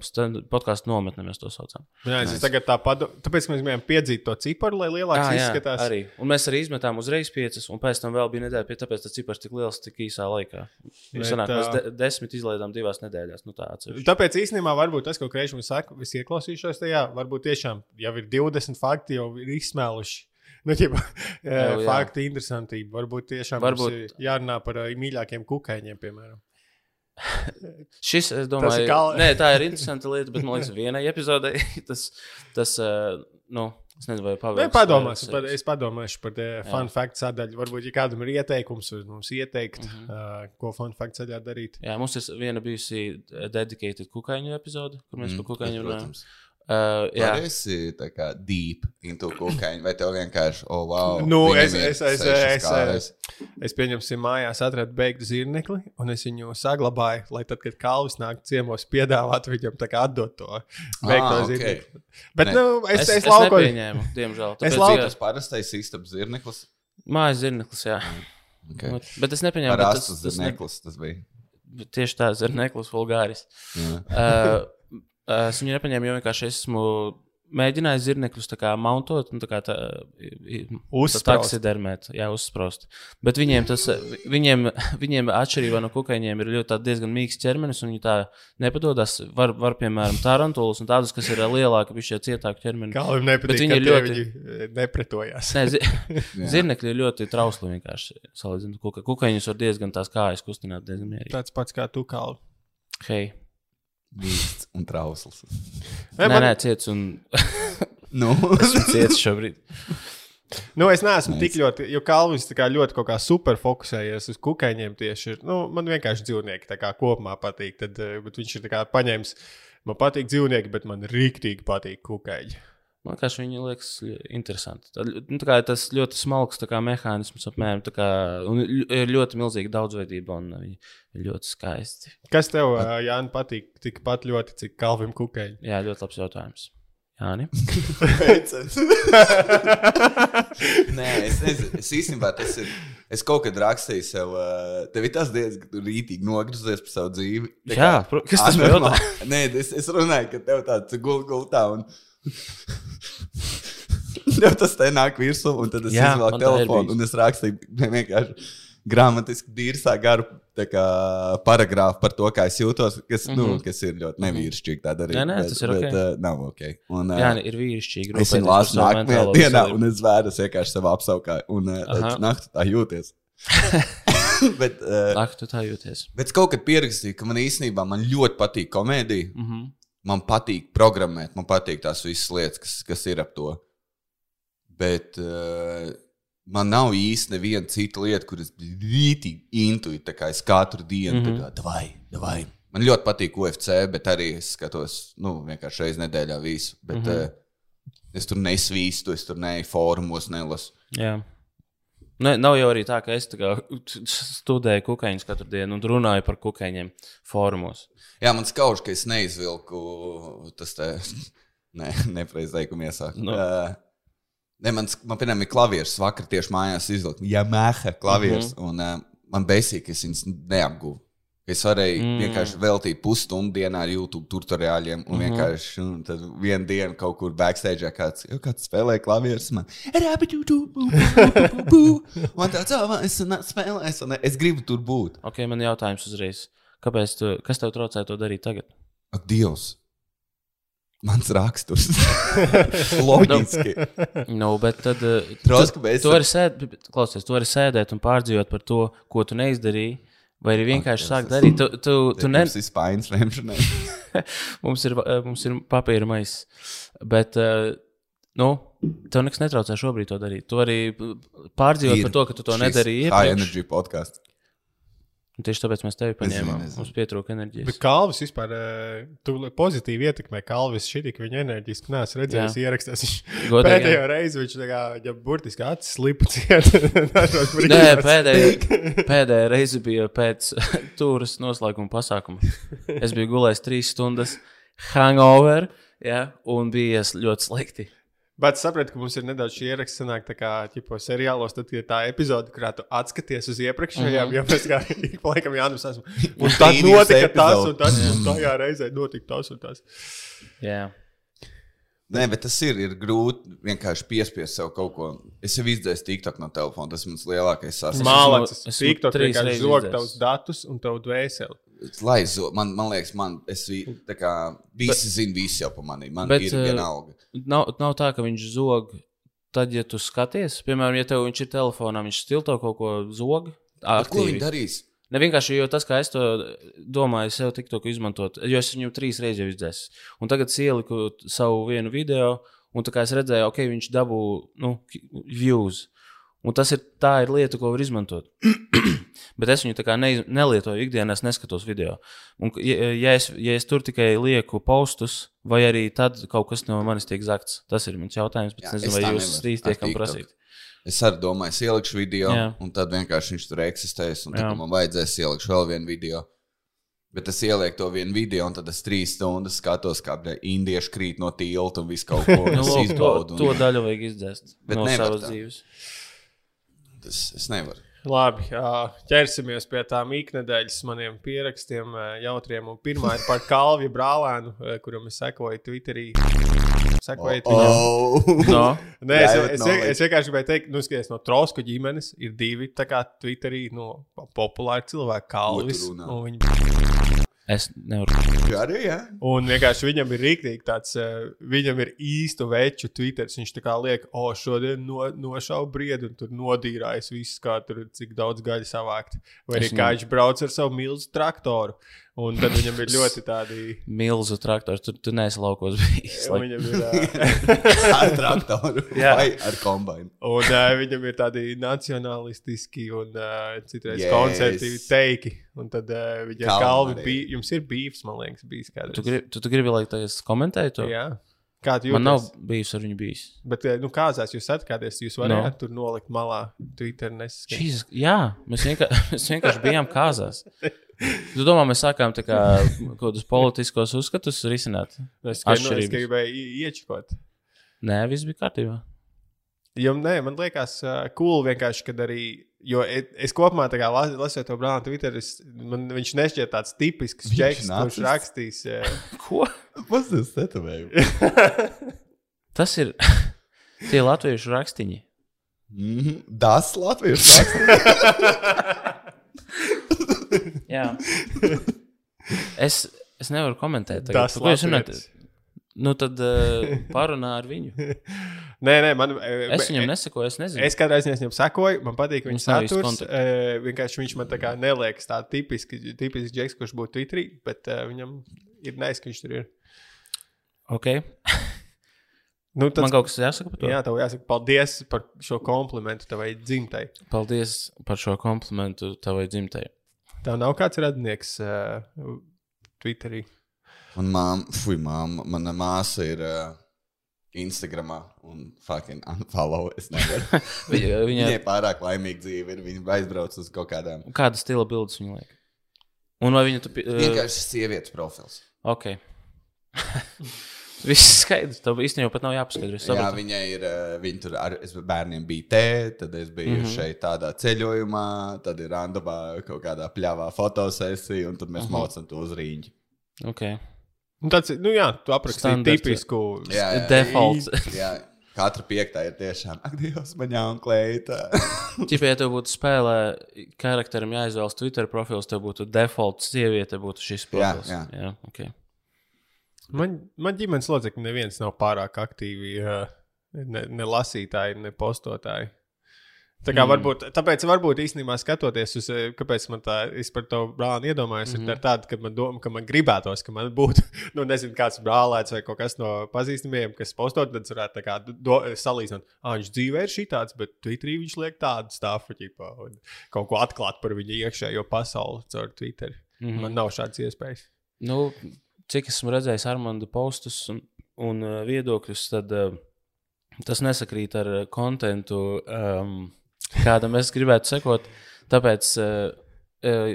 podkāstu nometnē mēs to saucām. Jā, es tagad tā padu, tāpēc mēs gribējām piedzīt to ciparu, lai lielāks Jā, jā, izskatās. arī. Un mēs arī izmetām uzreiz piecas, un pēc tam vēl bija nedēļa, pie- tāpēc tas cipars tik liels tik īsā laikā. Bet, Mēs sanāk, mēs de desmit izlaidām divās nedēļās. Nu, tā atsevišķi. Tāpēc īstenībā varbūt tas, ko Kreišs saka, es ieklausīšos tajā, varbūt tiešām jau ir 20 fakti, jau ir izsmēluši. Nu, ķipa, Jā, jā. fakti interesantība. Varbūt tiešām Varbūt- jārunā par ā, mīļākiem kukaiņiem, piemēram. Šis, es Tas domāju, ir kā- nē, tā ir interesanta lieta, bet man liekas, vienai epizodei tas, tas uh, nu, es nezinu, vai pavērs. padomāsim, vai- par, es padomāšu par te fun fact sadaļu. Varbūt, ja kādam ir ieteikums, var mums ieteikt, mm -hmm. uh, ko fun fact sadaļā darīt. Jā, mums ir viena bijusi eh, dedicated kukaiņu epizode, kur mēs mm, par kukaiņiem runājam. Protams. Uh, jā, tā kā deep into kukaiņu, vai tev vienkārši, oh, wow. Nu, es, es, es, es, es, es pieņemsim, mājās atradu beigtu zirnekli, un es viņu saglabāju, lai tad, kad kalvis nāk ciemos, piedāvātu viņam tā kā atdot to beigto Ah, zirnekli. Bet, Ne. nu, es, es, es, es, es laukoju. nepieņēmu, diemžēl. Es Tāpēc, lau- jā, Tas parastais istabs zirneklis. Mājas zirneklis, jā. Okay. Okay. Bet es nepieņēmu, Ar bet astas tas, tas ne, zirneklis tas bija. tieši tā zirneklis vulgāris. Uh, uh, es viņu nepaņēmu, jo vienkārši esmu mēģinājis zirnekļus tā kā montot un tā kā tā, taksidermēt, jā, uzsprost. Bet viņiem tas, viņiem, viņiem atšķirībā no kukaiņiem ir ļoti diezgan mīksts ķermenis, un viņi tā nepadodas. Var, var piemēram, tarantulas un tādus, kas ir lielāki, bija šie cietāki ķermeni. Kalvim nepatīk, Bet viņi ļoti- viņi eh, nepretojās. Nē, zi zirnekļi ir ļoti trausli vienkārši. Salīdzinot, kuka, kukaiņus var diezgan tās kājas kustināt diezgan mierīgi. Tāds pats kā tu, Kalvi. Hei. Mīksts un trausls. Nē, man- nē, ciets un Nu, ciets šobrīd. Nu, es neesmu Nice. tik ļoti, jo Kalvins ļoti kaut kā super fokusējies uz kukaiņiem tieši. Ir, nu, man vienkārši dzīvnieki tā kā kopumā patīk. Tad, eh, bet viņš ir tā kā paņēmis. Man patīk dzīvnieki, bet man rīktīgi patīk kukaiņi. Man liekas, viņi liekas interesanti. Tā, nu, tā kā tas ļoti smalks kā, mehānisms, apmēram kā un ir ļoti milzīga daudzveidība un ir ļoti skaisti. Kas tev, ā, Jānis, patīk tikpat ļoti, cik Kalvim kukaiņi? Jā, ļoti labs jautājums. Jāni. Nē, es nezinu. Es īstenībā tas ir. Es kaut kad rakstīju sev, tev ir tas dienas, kad tu rītīgi nogriezies par savu dzīvi. Tā Jā, kā- pro- kas tas anormāli. Nē, es, es runāju, ka tev tāds gulta gultā. Un... Tev tas te nāk virsū, un tad es Jā, ir telefonu, un es rakstīju vienkārši. gramatiski dīrsā garu kā, paragrāfu par to, kā es jūtos, kas, mm -hmm. nu, kas ir ļoti nevīrišķīgi. Tā darīt. Nē, nē, bet, tas ir bet, ok. uh, nav ok. Un, uh, Jā, ir vīrišķīgi. Es viņu lasu nākamajā dienā, un es vēros vienkārši savā apsaukā. Un uh, tad naktī tā jūties. bet, uh, Ak, tu tā jūties. bet es kaut kad pierakstīju, ka man īstenībā man ļoti patīk komēdija. Mm -hmm. Man patīk programmēt, man patīk tās visas lietas, kas, kas ir ap to. Bet uh, man nav īsti neviena cita lieta, kuras rītīgi intuitīvi, tā kā es katru dienu mm Mhm. -hmm. tā kā davai, davai. Man ļoti patīk UFC, bet arī es skatos, nu, vienkārši reizē nedēļā visu. Bet mm Mhm. -hmm. uh, es tur nesvīstu, es tur neju fórumos, nelasu. Jā. Ne, nav jau arī tā, ka es tā studēju kukaiņus katru dienu un runāju par kukaiņiem fórumos. Jā, man skauž, ka es neizvilku tas te, ne, nepareizi teikumu iesāku. Nu. Uh, ne, man, man, piemēram, ir klavieris, vakar tieši mājās izvilku. Jā, mēha klavieris. Mm -hmm. Un uh, man besīk, es viņus neapguvu. Es varēju mm. Vienkārši veltīt pusstundu dienā ar YouTube tutoriāļiem, un mm -hmm. vienkārši un tad vienu dienu kaut kur backstage kāds, kāds spēlēja klavierus. Man, tāds, es spēlēju, es gribu tur būt. Ok, man jautājums uzreiz. Kāpēc tu, kas tev traucē to darīt tagad? Ak, Dievs! Mans raksturs. Loģiski. Nu, bet tad. uh, Drusku tu, tu vari sēdēt, klausies, tu vari sēdēt un pārdzīvot par to, ko tu neizdarīji. Vai arī vienkārši sākt darīt. Tu, tu, tu ne, Tas ir spaiņas lemšanai. mums, ir, uh, mums ir papīra maisa. Bet, uh, nu, tev nekas netraucē šobrīd to darīt. Tu vari pārdzīvot par to, ka tu to nedarīji. High iepriekš. energy podkāsts. Tieši tāpēc mēs tevi paņēmām. nezinu. Mums pietrūka enerģijas. Bet Kalvis vispār eh, tu pozitīvi ietekmē Kalvis šī tik viņa enerģiski. Nē, es redzēju, Jā. ierakstījis. Viņš pēdējo reizi viņš tā kā, ja burtiski acis lipa ciet. Nē, pēdējā, pēdējā reize bija pēc turas noslēguma pasākuma. Es biju gulējis trīs stundas, hangover, ja, un bija ļoti slikti. Bet sapratu, ka mums ir nedaudz šī ieraksta, sanāk, tā kā ķipo, seriālos, tad ir tā epizode, kurā tu atskaties uz iepriekšējām, mm -hmm. ja mēs kā ik pa laikam jānus esam. Un tad notika tas un tas, un tajā reizē notika tas un tas. Jā. Nē, bet tas ir, ir grūti vienkārši piespiest sev kaut ko. Es jau izdzēsu TikTok no telefona. Tas ir mans lielākais sasniegums. Mālacis, esmu TikTok trīs vienkārši zog tavus datus un tavu dvēseli. Lai zo, man, man liekas, man, es tā kā visi zina, visi jau par mani. Man Bet, ir eh, vienalga. Nav, nav tā, ka viņš zog. Tad, ja tu skaties, piemēram, ja tev viņš ir telefonā, viņš stilto kaut ko zog. Ko aktīvi. darīs? Ne vienkārši jo tas, kā es to domāju, es jau tik to izmantot, jo es viņu trīs reizes jau izdzēsu. Un tagad ieliku savu vienu video, un tā kā es redzēju, ok, viņš dabū nu, views. Un tas ir tā ir lieta, ko var izmantot. Bet es viņu tā ne, nelietoju ikdienā, es neskatos video. Un, ja, ja, es, ja es tur tikai lieku postus, vai arī tad kaut kas no manis tiek zakts, tas ir mans jautājums. Jā, es nezinu, es vai tā jūs ar tiekam prasīt. Es arī domāju, es ielikšu video, Jā. un tad vienkārši viņš tur eksistēs. Un tad, kad man vajadzēs, ielikšu vēl vienu video. Bet es ielieku to vienu video, un tad es trīs stundas skatos, kā indieši krīt no tilta un visu kaut ko Nu, lūk, to, izbaudu. to un- daļu vajag izdzēst Bet no savas tā. dzīves. Tas es nevaru. Labi, ķersimies pie tām iknedēļas maniem pierakstiem, jautriem. Un pirmā ir par Kalviju brālēnu, kuram es sekoju Twitterī. Sekojiet viņam. Oh. No. Nē, es, es, es, es vienkārši gribēju teikt, nu, skaties, no Trauska ģimenes ir divi tā kā Twitterī no, populāri cilvēki, Kalvis. runā? Es nevaru. Jā, arī, jā. un vienkārši viņam ir rīktīgi tāds, ā, viņam ir īstu veču Twitter. Viņš tā kā liek, o, šodien no, nošaubu briedu, un tur nodīrājas viss, kā tur cik daudz gaļas savākt. Vai arī kā viņš brauc ar savu milzu traktoru. Un tad viņam ir ļoti tādi. Milzu traktors, tu, tu neesi laukos bijis. Like, Viņam ir, ā, Ar traktoru Jā. vai ar kombinu. Un uh, viņam ir tādi nacionālistiski un uh, citreiz Yes. koncertīvi teiki. Un tad uh, viņa Kalma kalvi bija. Jums ir bijis, man liekas, bijis kādreiz. tu, gribi, tu, tu gribi, lai es komentēju to? Jā. Kā tu jūties? Man nav bijis ar viņu bijis. Bet, uh, nu, kāzās jūs atkāpties, jūs varējāt no. tur nolikt malā Twitter. Jesus, jā, mēs vienkārši, mēs vienkārši bijām kāzās. Tu domā, mēs sākām kā kaut kādus politiskos uzskatus risināt? Es tikai nu, gribēju i- iečikot. Nē, viss bija kārtībā. Jo, nē, man liekas, uh, cool vienkārši, kad arī. Jo e- es kopumā tā kā las, lasot to brāli Twitter, es, man viņš nešķiet tāds tipisks čeks, kurš nacists? rakstīs. Uh, Ko? Mhm. Das Latvijas Jā. Es, es nevaru komentēt. Tagad, Tas runājat? latvietis. Nu, tad uh, parunā ar viņu. Nē, nē, man. eh, Es viņam nesakoju, es nezinu. Es kādreiz viņam sekoju, man patīk viņa saturs. Uh, vienkārši viņš man tā kā neliekas tāds tipisks, tipisks džeks, kurš būtu Twitterī, bet uh, viņam ir nais, ka viņš tur ir. Okay. Nu, Man kaut kas jāsaka par to. Jā, tev jāsaka paldies par šo komplimentu tavai dzimtai. Paldies par šo komplimentu tavai dzimtai. Tev nav kāds radinieks uh, Twitterī. Man māma, fui, māma, mana māsa ir uh, Instagramā un fucking unfollow. Es nevaru. Viņa, viņa, Viņai pārāk laimīga dzīve ir. Viņa aizbrauc uz kaut kādām. kāda stila bildes viņa liek? Un vai viņa tu. Uh, Vienkārši sievietes profils. ok. Viss skaidrs. Tev īstenībā pat nav jāpaskaidro. Jā, viņai ir. Uh, viņa tur ar es bērniem biju te, tad es biju mm. -hmm. šeit tādā ceļojumā, tad ir randamā kaut kādā pļāvā fotosesija, un tur mēs mm -hmm. mocam to uz rīņķi. Okay. Nu, tāds, nu, jā, tu aprakstīji tipisku. Jā, jā. Defaults. jā. Katra piektā ir tiešām, ak, Dievs, man jāunkleita. Tipā, ja tev būtu spēlē, charakterim jāizvēlas Twitter profils, tev būtu default sieviete, būtu šis profils. jā. jā okay. Man, man ģimenes locekļi neviens nav pārāk aktīvi. Ne, ne lasītāji, ne postotāji. Tā kā Mm. varbūt, tāpēc varbūt īstenībā skatoties uz, eh, kāpēc man tā, es par to brāli iedomājos, mm Mhm. -hmm. ir tāda, ka man, doma, ka man gribētos, ka man būtu, nu, nezinu, kāds brālēts vai kaut kas no pazīstamiem, kas postot, tad varētu tā kā do, salīdzināt, ah, viņš dzīvē ir šitāds, bet Twitterī viņš liek tādu stāstu, ķipā, un kaut ko atklāt par viņa iekšējo pasauli caur Twitter. Mm Mhm. -hmm. Man nav šādas iespējas. Nu, cik esmu redzējis Armānda postus un, un uh, viedokļus, tad uh, tas nesakrīt ar uh, kontentu, um, kādam es gribētu sekot. Tāpēc, uh,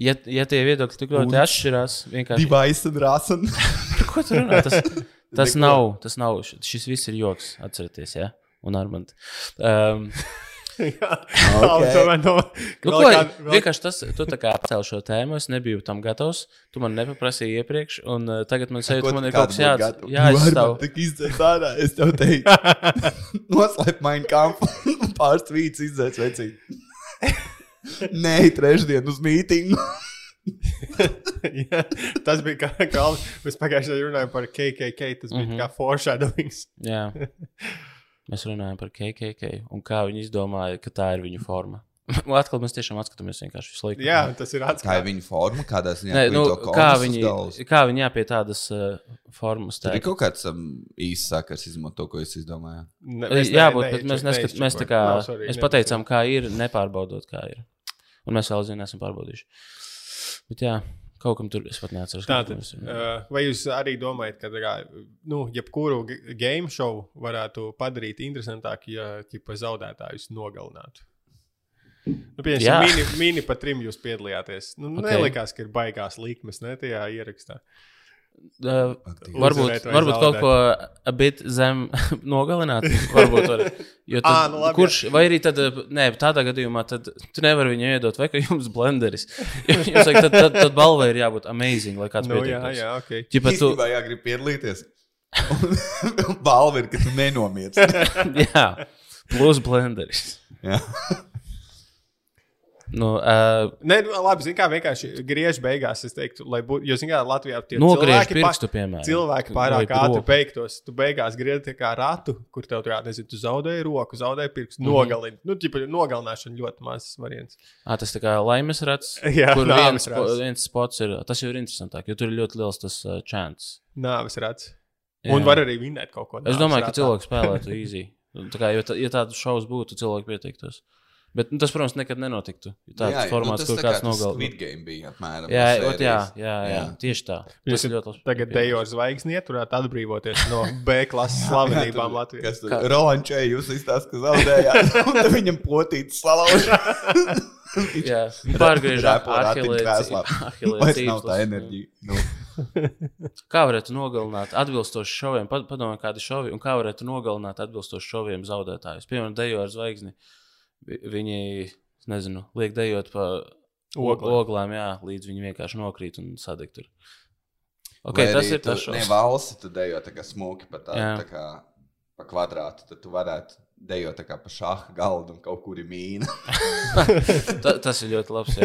ja, ja tie viedokļi tik ļoti Un- atšķirās, vienkārši Device un par ko tu runā? Tas, tas nav, tas nav, šis viss ir joks, atcerieties, ja? Un Armānda. Um, Jā, Ok. tomēr no, Nu, ko, kād- vēl- vienkārši tas, tu tā kā apcēli šo tēmu, es nebiju tam gatavs. Tu man nepaprasīji iepriekš, un uh, tagad man sajūta, ka man ir kaut kas jā, jāizstāv. Tik izdzēs ārā, es tev teiktu. Noslēp mainu kampu un pāris tvīts izdzēs vecīt. Nē, trešdien uz mītingu. Jā, tas bija kā, kā mēs pagājušajā runājām par KKK. Tas bija mm. -hmm. kā foreshadowings. Jā. Mēs runājam par KKK un kā viņi izdomāja, ka tā ir viņu forma. Un atkal mēs tiešām atskatāmies vienkārši visu laiku. Jā, tas ir Kā ir viņa forma, kādā ziņā Nē, nu, to kā, viņi, kā viņi jā, pie tādas uh, formas Tur ir tā. kaut kāds um, īsts sakars, izmantot to, ko es izdomāju. Ne, Jā, bet, bet mēs, neskat, mēs tā kā, no, sorry, mēs ne- pateicām, kā ir, nepārbaudot, kā ir. Un mēs vēl zinām, esam pārbaudījuši. Bet jā, kaut kam tur es pat neatceros. Tātad, uh, vai jūs arī domājat, ka kā, nu, jebkuru game show varētu padarīt interesantāku, ja ķipa, zaudētājus nogalinātu? Nu. Piemēram, mini, mini pa trim jūs piedalījāties. Nu, Ok. okay. Nelikās, ka ir baigās likmes ne, tajā ierakstā. Uh, Aktīvi. Varbūt, Uzvarēt vai varbūt kaut zaudēt. ko a bit zem nogalināt. Varbūt var. Jo tad, Ā, nu labi, kurš, vai arī tad, nē, tādā gadījumā tad tu nevari viņu iedot, vai ka jums blenderis. Jums saka, tad, tad, tad balvai ir jābūt amazing, lai kāds Nu, jā, pieteiktos. jā, ok. Ķipa, tu, Īstenībā jāgrib piedalīties. Un balva ir, ka tu nenomiec. jā, plus blenderis. Jā. Nu, uh, Nē, nu, labi, zinu, kā vienkārši griež beigās. Es teiktu, lai būtu, jo, zinu, kā Latvijā tie cilvēki pirkstu, piemēram. Cilvēki pārāk ātri beigtos. Tu beigās griezi kā ratu, kur tev kā, nezinu, tu zaudēji roku, zaudēji pirkstu, mm. -hmm. nogalini. Nu, ķipa, nogalināšana ļoti mazs variants. À, tas tā kā laimes rats, Jā, kur viens, rats. viens spots ir. Tas jau ir interesantāk, jo tur ir ļoti liels tas uh, chance. Nāves rats. Jā. Un var arī vinēt kaut ko. Es nāves domāju, ka ratā. cilvēks spēlētu easy. Tā kā, jo tā, ja tādas šausmas būtu, cilvēki pieteiktos. Bet nu, tas, protams, nekad nenotiktu. Ja Tāds Jā, formāts, tas kur tā kāds nogalina. Squid Game bija apmēram. Jā, ot, jā, jā, jā, tieši tā. Jūs Tas ir ļoti labs. Tagad dejo ar zvaigzni ieturēt, atbrīvoties no B klases slavenībām Latvijā. Kas tur Rolančē jūs izstāstāt, ka zaudējāt, un tad viņam potīts salauž. Jā, pārgriežot enerģija. Nu, Kā varētu nogalināt atbilstoši šoviem? Pad- Padomājiet, kādi šovi un kā varētu nogalināt atbilstoši šoviem zaudētājus. Piemēram, dejo ar zvaigzni. Vi- Viņi, es nezinu, liek dejot pa Oglēm. oglām, jā, līdz viņi vienkārši nokrīt un sadeg tur. vai Okay, tas arī ir tas Ne, šovs. valsi tu dejo tā kā smuki pa tā, Jā. tā kā pa kvadrātu, tad tu varētu dejo tā kā pa šāda galdu un kaut kur ir mīna. Ta, tas ir ļoti labs.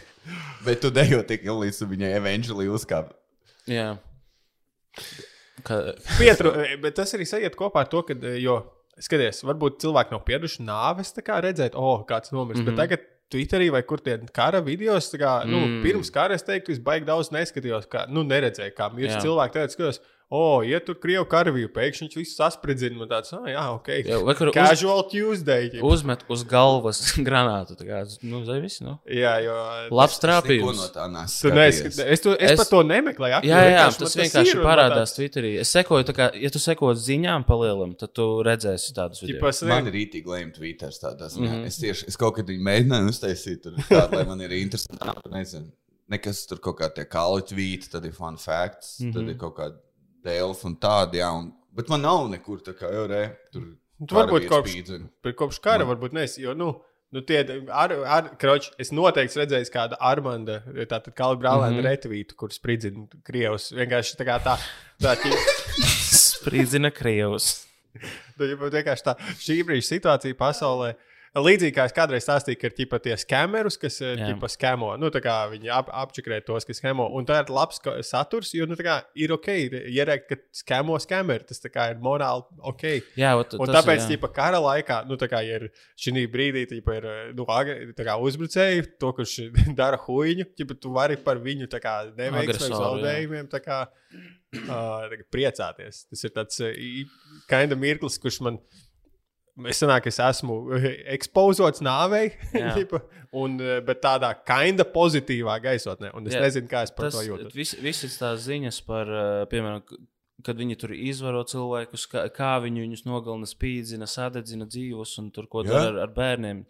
Bet tu dejo tik ilgi, līdz viņai eventuāli uzkāp. jā. Ka, Pietru, bet tas arī sajiet kopā ar to, ka, jo, skaties, varbūt cilvēki nav pieraduši nāves redzēt, oh, kāds nomirst. Mm -hmm. Bet tagad Twitterī vai kur tie kara video, kā, nu, Mhm. Mm. pirms kara es teiktu, es baigi daudz neskatījos, kā, nu, neredzēju, kā mirst Jā. cilvēki. Tagad skatos, o, iet tur Krievu karavīru, pēkšņi viņš visu saspridzina. Man tāds, ah, jā, ok. Jā, vai kur uz- Casual Tuesday. ķip. uzmet uz galvas granātu. tā Kā, nu, zai, visi, nu. Jā, jo. Labs Ko no trāpījums. tā nāc? Tu neesi, es, to, es, Es- es pat to nemeklēju. aktīvi, Jā, jā, vienkārši tas vienkārši ir, parādās tāds- Twitterī. Es sekoju, tā kā, ja tu seko ziņām palielam, tad tu redzēsi tādus video. Ķipa, es Man ir rītīgi lēma Twitter. Tādā, mm Mhm. -hmm. Es tieši es kaut kad viņu mēģināju uztaisīt, tur, tādu, lai man ir interesanti. Nezinu, nekas tur kaut kā tie kāli tvīti, tad ir fun facts, mm -hmm. Mhm. tad ir kaut kāda delfa un tāda. Jā, un, bet man nav nekur tā kā jau re. Tur Tu varbūt kopš- kopš kara Man- varbūt nes, jo, nu, nu tie, ar, ar, kroč, es noteikti redzēju kādu Armanda, tātad Kalnu Brālēnu mm. -hmm. retvītu, kur spridzina Krievus. Vienkārši tā kā tā, tā, tā, Spridzina Krievus. tā, vienkārši tā šī brīža situācija pasaulē. Līdzīgi kā es kādreiz stāstīju, ka ir ķipa tie skamerus, kas eh, Jā. ķipa skemo. Nu, tā kā viņi ap, apčakrē tos, kas skemo. Un tā ir labs saturs, jo nu, kā ir ok, ierēkt, ka skemo skameri. Tas kā ir morāli ok. Jā, ot, Un tas tāpēc, ir, jā. ja kara laikā, nu, tā kā ir šī brīdī, tīpa, ir nu, agre- tā kā uzbrucēji, to, kurš dara huīņu, ja tu vari par viņu neveiksmēm, zaudējumiem kā, uh, priecāties. Tas ir tāds uh, kinda mirklis, kurš man. Es sanāku, ka es esmu ekspozots nāvei, Jā. ķipa, un, eh, bet tādā kinda pozitīvā gaisotnē. Un es Jā, nezinu, kā es par Tas to jūtos. vis, visas tās ziņas par, uh, piemēram, kad viņi tur izvaro cilvēkus, kā, kā viņi viņus nogalina, spīdzina, sadedzina dzīvos un tur ko dara ar, ar bērniem.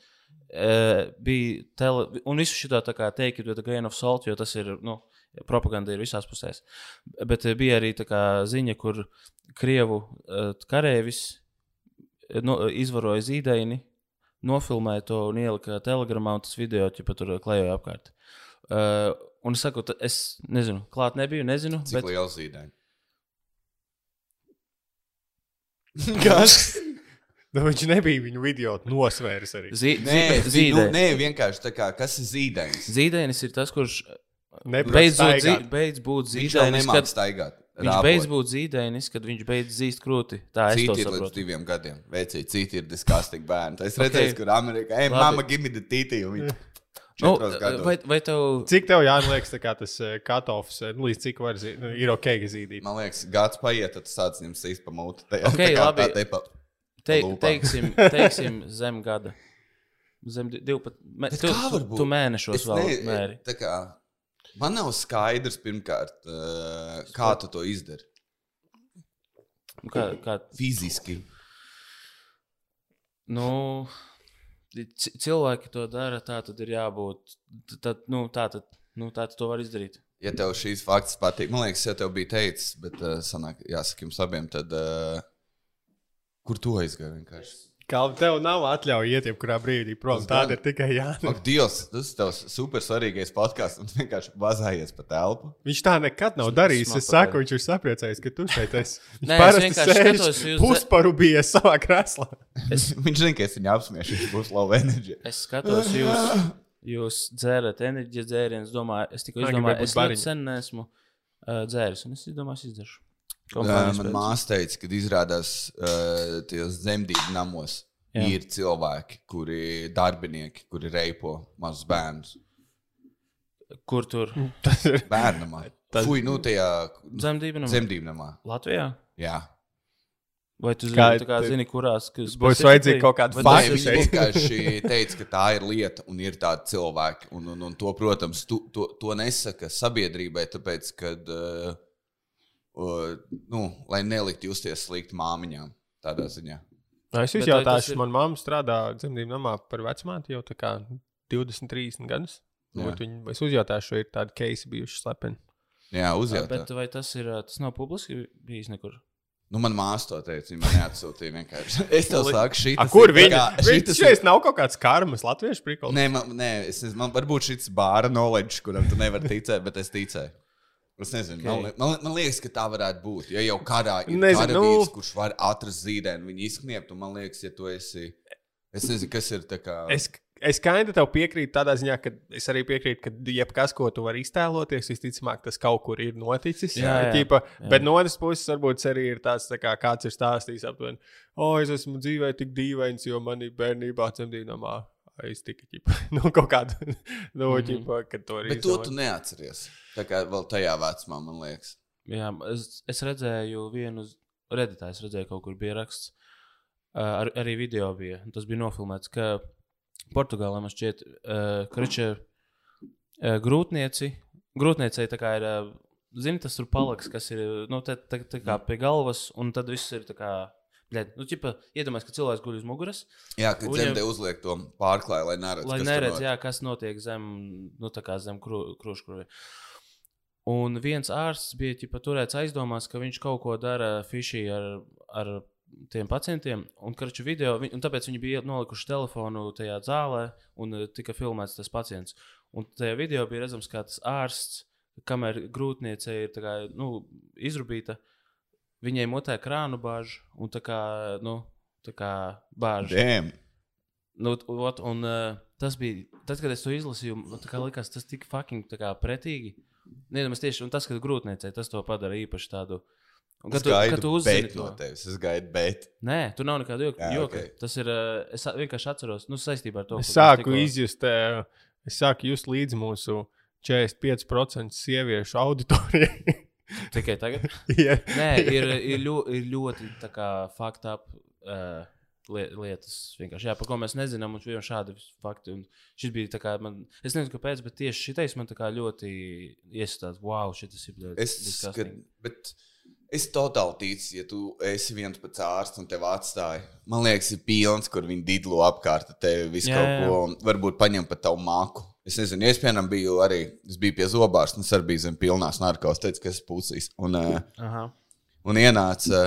Uh, bija tele, un visu šo tā kā teikt, jo tā grain of salt, jo tas ir, nu, propaganda ir visās pusēs. Bet eh, bija arī tā kā ziņa, kur Krievu uh, karēvis eh, no, izvaroja zīdaini, nofilmēja to un ielika telegramā, un tas video jau tur klejoja apkārt. Uh, un es saku, es nezinu, klāt nebiju, nezinu. Cik Bet, liels zīdaiņš? Kas? Nu, viņš nebija viņu video nosvērs arī. zi, Nē, zi, nu, nē, vienkārši tā kā kas ir zīdainis. zīdainis ir tas, kurš Neprot beidz būt, zi, beidz būt Viņš jau Kad, staigāt. Viņš beidz būt zīdainis, kad viņš beidz zīst krūti. Tā es to Citi ir līdz diviem gadiem. Veicīgi, citi ir diskastīgi bērni. Es redzēju, Ok. kur Amerikā, the titty. un viņi Nu, gados. vai, vai tev Cik tev jānoliek tā kā tas katofs, nu, līdz cik var zīmēt, nu, ir ok, ka zīdīt. Man liekas, gads paiet, tad sāc viņam sīst pa mūtu. Tajā, Ok, tā kā labi. tā tepa. te, teiksim, teiksim zem gada? Zem di- divu pat. Me, Bet tu, tu, tu mēnešos vēl mēri. tā kā, man nav skaidrs, pirmkārt, eh, kā tu to izdari. Kā, kā, Fiziski. nu, ci- cilvēki to dara, tā tad ir jābūt. Tad, nu, tā tad, nu, tā tad to var izdarīt. Ja tev šīs fakts patīk, man liekas, ja tev bija teicis, bet uh, sanāk, jāsaka jums abiem, tad uh, kur tu aizgāji vienkārši? Kā tev nav atļauja iet jebkurā brīdī prom, Tas tāda ir tikai Jānis. Ak, Dievs, tas ir tavs super svarīgais podkāsts, un tu vienkārši bazājies pa telpu. Viņš tā nekad nav darījis. Es saku, viņš ir sapriecājis, ka tu šeit esi. Viņš Nē, es parasti sēž skatos uz- pusparubījies savā krēslā. Es, Viņš zina, ka es viņu apsmiešu, viņš būs low energy. es skatos, jūs, jūs dzērat enerģijas dzērienus. Domāju, es tikai izdomāju, es ļoti sen neesmu uh, dzēris, un es domāju, es izdaršu. Kompānijas man pēc. māsa teica, ka izrādās uh, tajos zemdību namos Jā. Ir cilvēki, kuri darbinieki, kuri reipo mazus bērnus. Kur tur? Ir. Bērnamā. Tas- Fui, nu tajā nu, zemdību namā. Latvijā? Jā. Vai tu zini, Kā- kā, zini kurās? kas Būs vajadzīga kaut kāda fakta Viņi vienkārši teica, ka tā ir lieta un ir tādi cilvēki. Un, un, un to, protams, tu, to, to nesaka sabiedrībai, tāpēc, ka, uh, nu, lai neliktu justies slikti māmiņām tādā ziņā. Nā, Es Bet jūs vai tas jautāšu, ir- man mamma strādā dzemdību namā par vecmāti jau tā kā 20, 30 gadus. Viņa, es uzjautāšu, vai ir tādi keisi bijuši slepeni. Jā, uzjūt. Bet vai tas ir, tas nav publiski bijis nekur? Nu, man māsa to teica, viņa man neatsūtīja vienkārši. Es tev saku, šī A, kur viņa? Viņš šeit nav kaut kāds karmas latviešu prikals. Nē, man, nē es, man varbūt šis bāra knowledge, kuram tu nevari ticēt, bet es ticēju. Es nezinu, Ok. okay. man, man, man liekas, ka tā varētu būt. Ja jau karā ir Nezinu, karavīrs, nu- kurš var atrast zīdēnu, viņu izkniept, un man liekas, ja tu esi. Es nezinu, kas ir tā kā. Es, es kaini tev piekrītu tādā ziņā, ka es arī piekrītu, ka jebkas, ko tu vari iztēloties, visticamāk, tas kaut kur ir noticis. Jā, jā. Ķipa, Jā. bet no otras puses, varbūt arī ir tāds, tā kā kāds ir stāstījis aptuveni, o, es esmu dzīvē tik dīvains, jo manī bērnībā cimdīnamā aiztika. ķipa." nu, kaut kāda, nu, Mhm. ķipa, kad to arī Bet to tu neatceries. Tā kā vēl tajā vecumā, man liekas. Jā, es, es redzēju vienu redaktāju, es redzēju, kaut kur bija raksts. Ar, arī video bija. Tas bija nofilmēts, ka Portugālē man šķiet, uh, ka ir uh, grūtnieci. Grūtniecei tā kā ir, uh, zini, tas tur paliks, kas ir nu, tā, tā, tā kā pie galvas, un tad viss ir tā kā. Bļed, nu, ķipa, iedomājieties, ka cilvēks guļ uz muguras, Jā, Viņam- dzemdē uzliek to pārklāju, lai neredz. lai kas neredz, jā, kas notiek zem, nu, zem kruškurvi. Un viens ārsts bija ķipa, turēts aizdomās, ka viņš kaut ko dara fišī ar, ar tiem pacientiem. Un, karču, video, vi- un tāpēc viņi bija nolikuši telefonu tajā zālē un eh, tika filmēts tas pacients. Un tajā video bija redzams, kā tas ārsts, kamēr grūtniece ir tā kā, nu, izrubīta, viņai mutē krānu bāžu un tā kā, nu, tā kā bāžu. Damn. Nu, ot, un, uh, tas bija tad, kad es to izlasīju. Man tā kā likās, tas tik fucking tā kā pretīgi. Nedomāju, tieši un tas, ka grūtniecei tas to padara īpaši tādu. Un, kad tu, kad tu uzzini to, no tevis. Es gaidu, bet. Nē, tur nav nekāda joka. Jā, joka. ok. Tas ir. Uh, es vienkārši atceros, nu, saistībā ar to. Es sāku tikko- izjust, eh, es sāku just līdzi mūsu 45% sieviešu auditorijai. Tikai tagad. ja. Nē, ir, ir, ļo, ir ļoti fucked up. Uh, lie- Lietas, vienkārši, jā, par ko mēs nezinām, un vienkārši šādi fakti. Un šis bija tā kā man, es nezinu, kāpēc, bet tieši šitais man tā kā ļoti iestāsta, wow, šis ir ļoti Es, kad, bet es totāli ticu, ja tu esi viens pats ārsts un tev atstāja. Man liekas, ir pilns, kur viņi didlo apkārt tevi visu Jā, kaut ko. Varbūt paņem pat tavu māku. Es nezinu, es piemēram biju arī, es biju pie zobārsta, un es arī biju zem pilnās narkos, teicu, ka es esmu pusīs. Un, uh, un ienāca,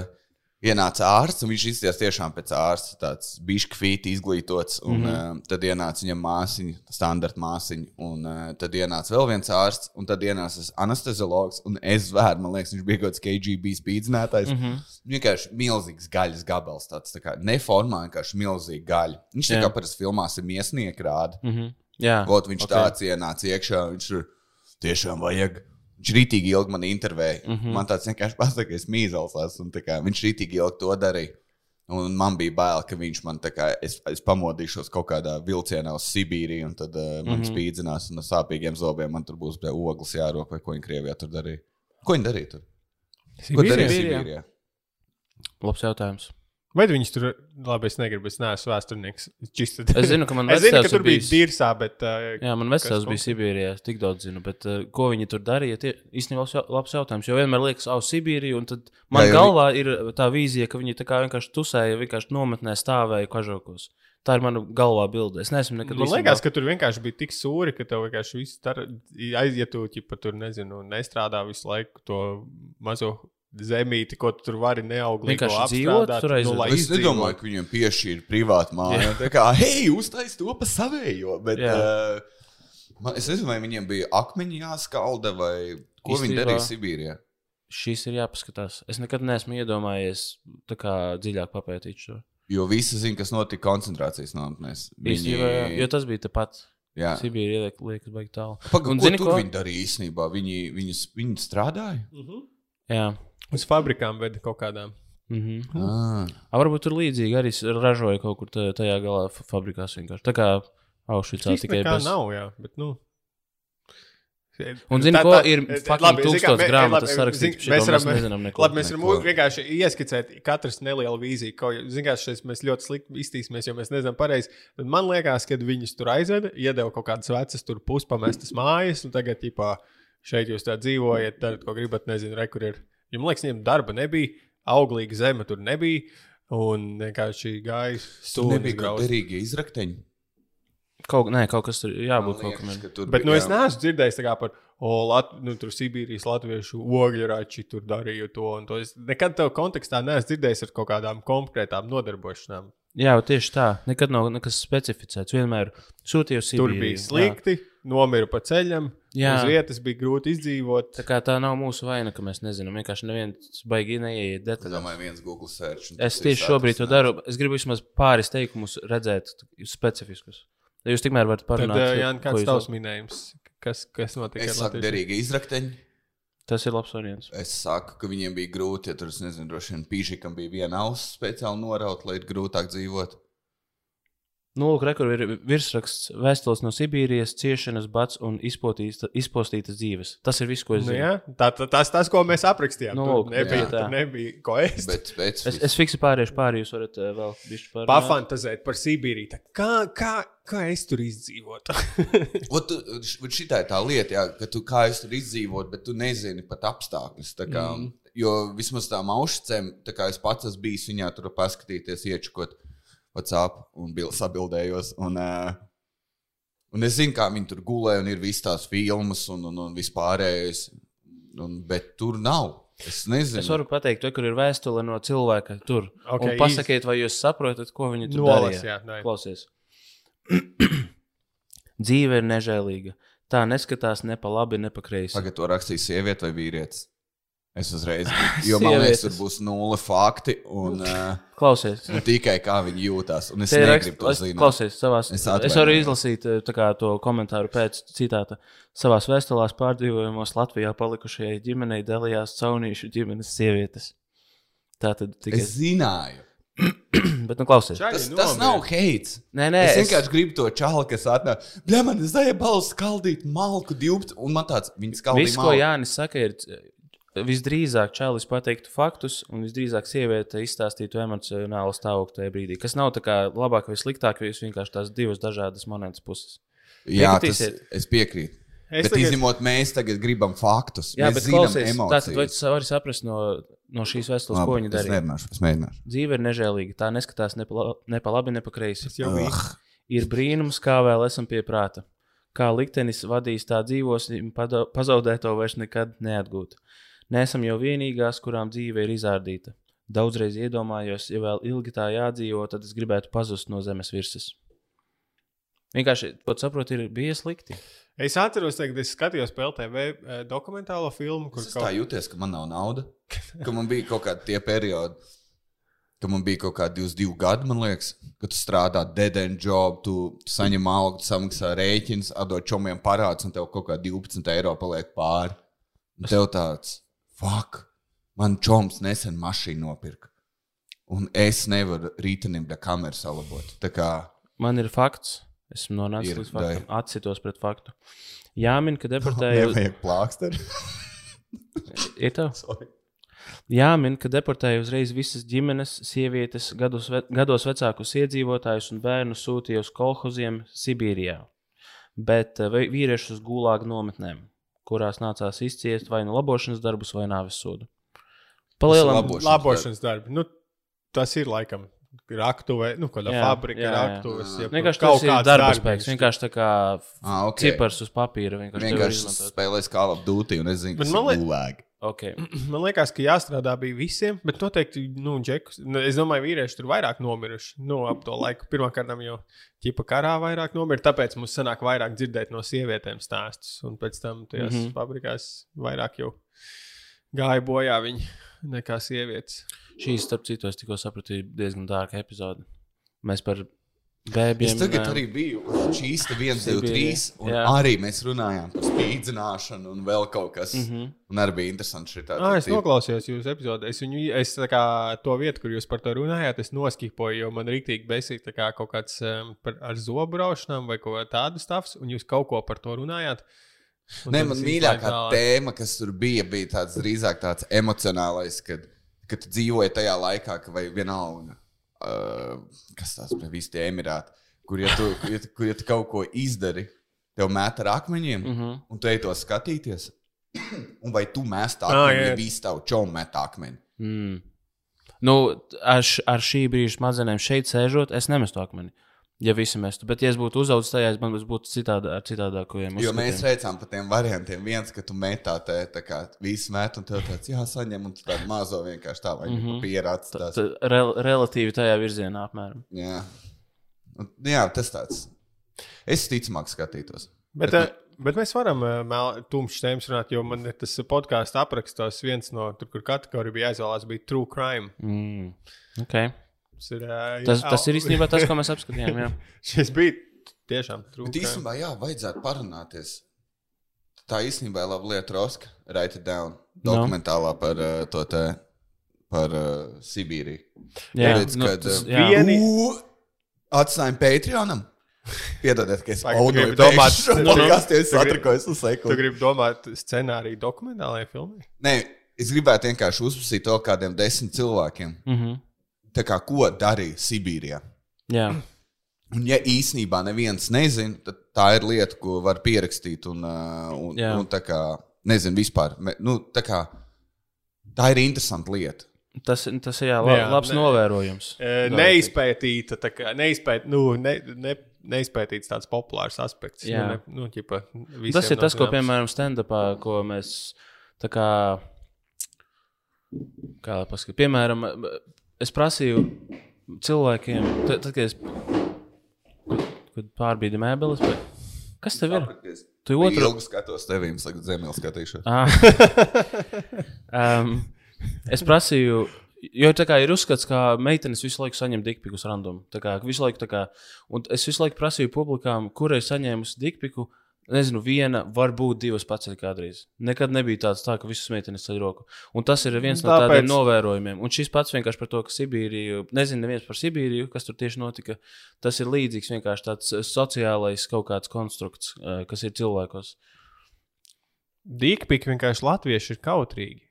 ienāca ārsts, un viņš izskatījās tiešām pēc ārsta, tāds bišķi izglītots. Un, mm -hmm. uh, tad ienāca viņam māsiņa, standarta māsiņa, un uh, tad ienāca vēl viens ārsts, un tad ienāca anesteziologs, un es zvēru, man liekas, viņš bija kaut kāds KGB spīdzinātājs. Mm -hmm. Vienkārši milzīgs gaļas gabals, tāds tā kā neformā, vienkārši milzīgi gaļa. Viņš tā Jā. kā parasti filmās ir miesnieks rāda. Mm -hmm. Jā, Ot, viņš ok. okay. tāds ienāca iekšā, viņš tur tiešām vajag. Viņš rītīgi ilgi man intervēja. Mm. -hmm. Man tāds vienkārši pasakā, ka es mīzels esmu. un tā kā Viņš rītīgi ilgi to darīja. Un man bija bail, ka viņš man tā kā es, es pamodīšos kaut kādā vilcienā uz Sibīriju, un tad uh, man mm. -hmm. spīdzinās, un ar sāpīgiem zobiem man tur būs ogles jārok, vai ko viņi Krievijā tur darīja. Ko viņi darīja tur? Ko darīja Sibīrijā? Sibīrijā? Labs jautājums. Vai viņus tur, labi, es negribu, es neesmu vēsturnieks. Čista. Es zinu, ka man es zinu, ka tur bija dirzā, bet. Uh, Jā, man Kas vecāks bija? Sibīrijā, tik daudz zinu, bet uh, ko viņi tur darīja, tie īstenībā labs jau- labs jautājums. Jo vienmēr liekas, ah, Sibīrija, un tad man Jā, galvā ir tā vīzija, ka viņi tā kā vienkārši tusēja, vienkārši nometnē stāvēja kažokos. Tā ir mana galvā bilde. Es neesmu nekad Man liekas, ka tur vienkārši bija tik sūri, ka tev vienkārši viss aiziet, ja tu tur nezinu, nestrādā visu laiku to mazo zemīti, ko tu tur vari neauglīgi dzīvot tur lai Es izdzīvot. nedomāju, ka viņiem piešķīra privātu māju. Tā kā, hei, uztais to pa savējo. Bet, Jā. uh, man, es nezinu, vai viņiem bija akmeņi jāskalda vai ko viņi Īstenībā- darīja Sibīrijā. Šis ir jāpaskatās. Es nekad neesmu iedomājies tā kā dziļāk papētīt šo. Jo visi zina, kas notika koncentrācijas nometnēs. Īstenībā, jo tas bija tepat. Jā. Sibīrija liekas, baigi tālu. Paga, Un ko zini, ko? viņi darīja īstenībā? Viņi, viņi, viņi strādāja? Jā. Uz fabrikām veda kaut kādām. Mhm. Ah. A, varbūt tur līdzīgi arī ražoja kaut kur tajā galā fa- fabrikās vienkārši. Tā kā Aušvicā tikai bez. nav, jā, bet, nu. Un zini, Tā- ko ir labi, fucking zini kā, tūkstots grāmatas labi, sarakstīts, mēs mēs varam- nezinām neko. Labi, mēs varam Neko. vienkārši ieskicēt katrs nelielu vīziju. Ko, zin, kā, šeit mēs ļoti slikti iztīsimies, jo mēs nezinām pareizi. Man liekas, ka viņus tur aizveda, iedeva kaut kādas vecas, tur puspamestas mājas, un tagad, tipā, šeit jūs tā dzīvojat, darat, ko gribat, nezinu, re, kur ir. Jo man liekas, viņiem darba nebija, auglīga zeme tur nebija, un vienkārši gāja Tur stūri. nebija kaut derīgi izrakteņi. Kaut, nē, kaut kas tur jābūt Man kaut liekas, ka tur Bet nu, es jā. neesmu dzirdējis par o, Lat, nu, tur Sibīrijas latviešu ogļrači tur darīju to un to. Es nekad tev kontekstā neesmu dzirdējis ar kaut kādām konkrētām nodarbošanām. Jā, tieši tā. Nekad nav nekas specificēts. Vienmēr sūtīju Tur Sibīriju. bija slikti, nomira pa ceļam. Jā. Uz vietas bija grūti izdzīvot. Tā kā tā nav mūsu vaina, ka mēs nezinām. Vienkārši neviens baigi neieiet Es detaļās. domāju, viens Google search. Es tieši šobrīd to daru. Es gribu vismaz pāris teikumus redzēt, specifiskus. Jūs tikmēr varat Tad, parunāt, uh, Jānis, ko kāds tavs minējums? Kas, kas notika? Es saku, derīgi izrakteņi. tas ir labs variants. Es saku, ka viņiem bija grūti, ja tur, es nezinu, droši vien pīšikam bija viena auss speciāli noraut, lai ir grūtāk dzīvot. Nu, lūk, re, kur ir virsraksts vēstules no Sibīrijas, ciešanas, bats un izpostītas dzīves. Tas ir viss, ko es Nu, zinu. jā, tā, tā, tas, tas, ko mēs aprakstījām. Nu, Nu, lūk, nebija, jā. tur nebija ko ēst. Bet pēc Es, es fiksi pāriešu pāri, jūs varat uh, vēl bišķi pāri. Pafantazēt par Sibīriju. Tā Kā, kā, kā es tur izdzīvotu? Šī ir tā lieta, jā, ka tu kā es tur izdzīvotu, bet tu nezini pat apstākļus. tā Kā, mm. Jo vismaz tām aušcēm, tā kā es pats esmu bijis viņā, tur paskatīties, iečukot WhatsApp un bil- sabildējos. Un, uh, un es zinu, kā viņi tur gulēja, un ir visas tās filmas un, un, un vispārējais. Un, bet tur nav. Es nezinu. Es varu pateikt, to, kur ir vēstule no cilvēka tur. Ok, Okay, pasakiet, vai jūs saprotat, ko viņi tur darīja. Klausies. Dzīve ir nežēlīga. Tā neskatās ne pa labi, ne pa kreisi. Tagad to rakstīs sieviete vai vīrietis. Es uzreiz, jo man liekas, tur būs nulle fakti un, uh, Klausies. un tikai kā viņi jūtas. Un es Te negribu to raksts, zināt. klausies, savās, Es es, es varu izlasīt eh, kā, to komentāru pēc citāta. Savās vēstulēs pārdzīvojumos Latvijā palikušajai ģimenei dalījās caunīšu ģimenes sievietes. Tā tad tikai. Es zināju. Bet, nu, klausies. Čaļi Tas, tas nav heits. Nē, nē, Es es, vienkārši gribu to čāli, kas atnāk. Bļā, man ir zaļa balss, skaldīt malku 12. Un man tāds, viņa skaldīja viss, ko malku. Jānis saka, ir eh, visdrīzāk čalis pateiktu faktus, un visdrīzāk sieviete izstāstītu emocionālu stāvokli tajā brīdī. Kas nav tā kā labāk vai sliktāk, jo jūs vienkārši tās divas dažādas monētas puses. Jā, tas, es piekrītu. Es Bet tagad- izņemot, mēs tagad gribam faktus. Jā, mēs bet zinām klausies, tātad vai tu vari saprast no, no šīs vēstules, ko viņi es darīja? mēģināšu. Es mēģināšu. Dzīve ir nežēlīga. Tā neskatās ne pa, ne pa labi, ne pa kreisi. Ugh. Ir brīnums, kā vēl esam pie prāta. Kā liktenis vadīs, tā dzīvosim, pazaudēto vairs nekad neatgūt. Nesam jau vienīgās, kurām dzīve ir izārdīta. Daudzreiz iedomājos, ja vēl ilgi tā jādzīvo, tad es gribētu pazust no zemes virsmas. Vienkārši, ko saprotu, ir bijis slikti. Es atceros, ka es skatījos PLTV eh, dokumentālo filmu, kur Es tā jūtos, ka man nav nauda. Ka man bija kaut kādi tie periodi, kad man bija kaut kādi 22 gadi, man liekas, kad tu strādā dead end job, tu, saņem algu, samaksā rēķins, atdod čomiem parādus, un tev kaut kā 12 eiro paliek pāri. Tev tāds, fuck, man čoms nesen mašīnu nopirka. Un es nevaru rītenim da kameru salabot. Tā kā Man ir fakts, esmu nonācis Ir, līdz faktam, atsitos pret faktu. Jāmin, ka deportēju. nevajag plāksteri. Ir tā? Jāmin, ka deportēja uzreiz visas ģimenes, sievietes, gados, ve gados vecākus iedzīvotājus un bērnus sūtīja uz kolhoziem Sibīrijā, bet eh, vīriešus gulāgu nometnēm, kurās nācās izciest vai nu labošanas darbus, vai nāves sodu. Palielam, labošanas labošanas darbi. Nu, tas ir laikam raktuve, nu, kāda Jā, fabrika, jā, jā. raktuves. Jā. jeb vienkārši kaut ir kāds darba spēks. Vienkārši tā kā Ah, ok. cipars uz papīra. Vienkārši, vienkārši spēlēs Call of Duty, un es zinu, Bet kas man ir liek- gulēgi. Okay. Man liekas, ka jāstrādā bija visiem, bet noteikti, nu, džekus. nu, Es domāju, vīrieši tur vairāk nomiruši. Nu, ap to laiku pirmkārt jau ķipa karā vairāk nomira. Tāpēc mums sanāk vairāk dzirdēt no sievietēm stāstus. Un pēc tam tajās mm. -hmm. fabrikās vairāk jau gāja bojā viņi nekā sievietes. Šī, starp citu, es tikko sapratu, ir diezgan dārga epizode. Mēs par bēbiem. Es tagad arī biju šīs 1, 2, 3. Un Jā. arī mēs runājām par spīdzināšanu un vēl kaut kas. Mm Mhm. -hmm. Un arī bija interesanti šī tāda Ah, es noklausījos jūsu epizodē. Es, viņu, es kā, to vietu, kur jūs par to runājāt, es noskipoju, jo man rīktīgi besīja kā kaut kāds um, par, ar zobu raušanām vai kaut kā tādu stāstu, un jūs kaut ko par to runājāt. Tad man mīļākā tālāk. tēma, kas tur bija, bija tāds drīzāk tāds emocionālais, kad, kad tu dzīvoji tajā laikā, vai vienalga, uh, kas tas bija, visi tie emirāti, kur ja tu, ja, tu- kur ja tu kaut ko izdari, tev met ar akmeņiem, mm. -hmm. un tu ej to skatīties. Un vai tu mēst Ah, akmeni, jā. ja visi tavu čomu met akmeni? Mm. Nu, ar, ar šī brīža smadzenēm šeit sēžot, es nemestu akmeni. Ja visi mestu, bet, ja es būtu uzaugusi tajā, man būtu citādi, ar citādākiem Jo mēs uzskatiem. veicām par tiem variantiem. Viens, ka tu metā te, tā kā viss met, un tev tāds jāsaņem, un tu tādu mazo vienkārši tā, vai mm -hmm. papīra atstās. Tad Rel, relatīvi tajā virzienā apmēram. Jā. Un, jā, tas tāds. Es ticamāk skatītos. Bet, Bet eh, Bet mēs varam uh, tumšs tēmas runāt, jo man ir tas podkāstu aprakstos viens no tur, kur kategorija bija aizvēlēts, bija True Crime. Mm. Okay. Tas ir, uh, Tas, tas ir īstenībā tas, ko mēs apskatījām. Jā. Šis bija tiešām Crime. īstenībā, jā, vajadzētu parunāties. Tā īstenībā ir laba lieta, Roska, Write It Down, dokumentālā par uh, to te, par uh, Sibīriju. Jā, Redz, nu, kad, tas, jā. Vieni- Ū, Atstājam Patreonam. Piedodiet, ka es tu gribi domāt- Nu, nu. es Tu gribi- satrikojos uz Tu sekundi. gribi domāt scenāriju dokumentālajai filmai? Nē, es gribētu vienkārši uzprasīt to kādiem desmit cilvēkiem. Mm -hmm. Tā kā ko darīja Sibīrijā? jā. Un, ja īsnībā neviens nezina, tad tā ir lieta, ko var pierakstīt. Un, uh, un, Jā. un tā kā, nezinu, vispār. Nu, tā, kā, tā ir interesanta lieta. Tas, tas ir jā, la, Jā, labs ne- novērojums. E, Neizpētīta, tā kā neizpēt, nu, ne, ne, neizpētīts tāds populārs aspekts. Jā. Nu, ne, nu, ķipa, visiem Tas ir tas, ko, zināms. piemēram, stand-upā, ko mēs tā kā, kā lai pasaka, piemēram, es prasīju cilvēkiem, tad, tad kad es kad, kad pārbīdu mēbeles, bet kas tev ir? Tu Otru... ilgi skatos tevī, es tagad zemē skatīšos. Um, es prasīju, jo tā kā ir uzskats, ka meitenes visu laiku saņem dikpikus random. Tā kā visu laiku, tā kā, un es visu laiku prasīju publikām, kurai saņēmusi dikpiku. Nezinu, viena, varbūt divas paceļ kādreiz. Nekad nebija tāds, tā, ka visas meitenes ceļ roku. Un tas ir viens no Tāpēc- tādiem novērojumiem. Un šis pats vienkārši par to, ka Sibīriju, nezinu, neviens par Sibīriju, kas tur tieši notika. Tas ir līdzīgs vienkārši tāds eh, sociālais kaut kāds konstrukts, eh, kas ir cilvēkos. Dīkpiki vienkārši latvieši ir kautrīgi.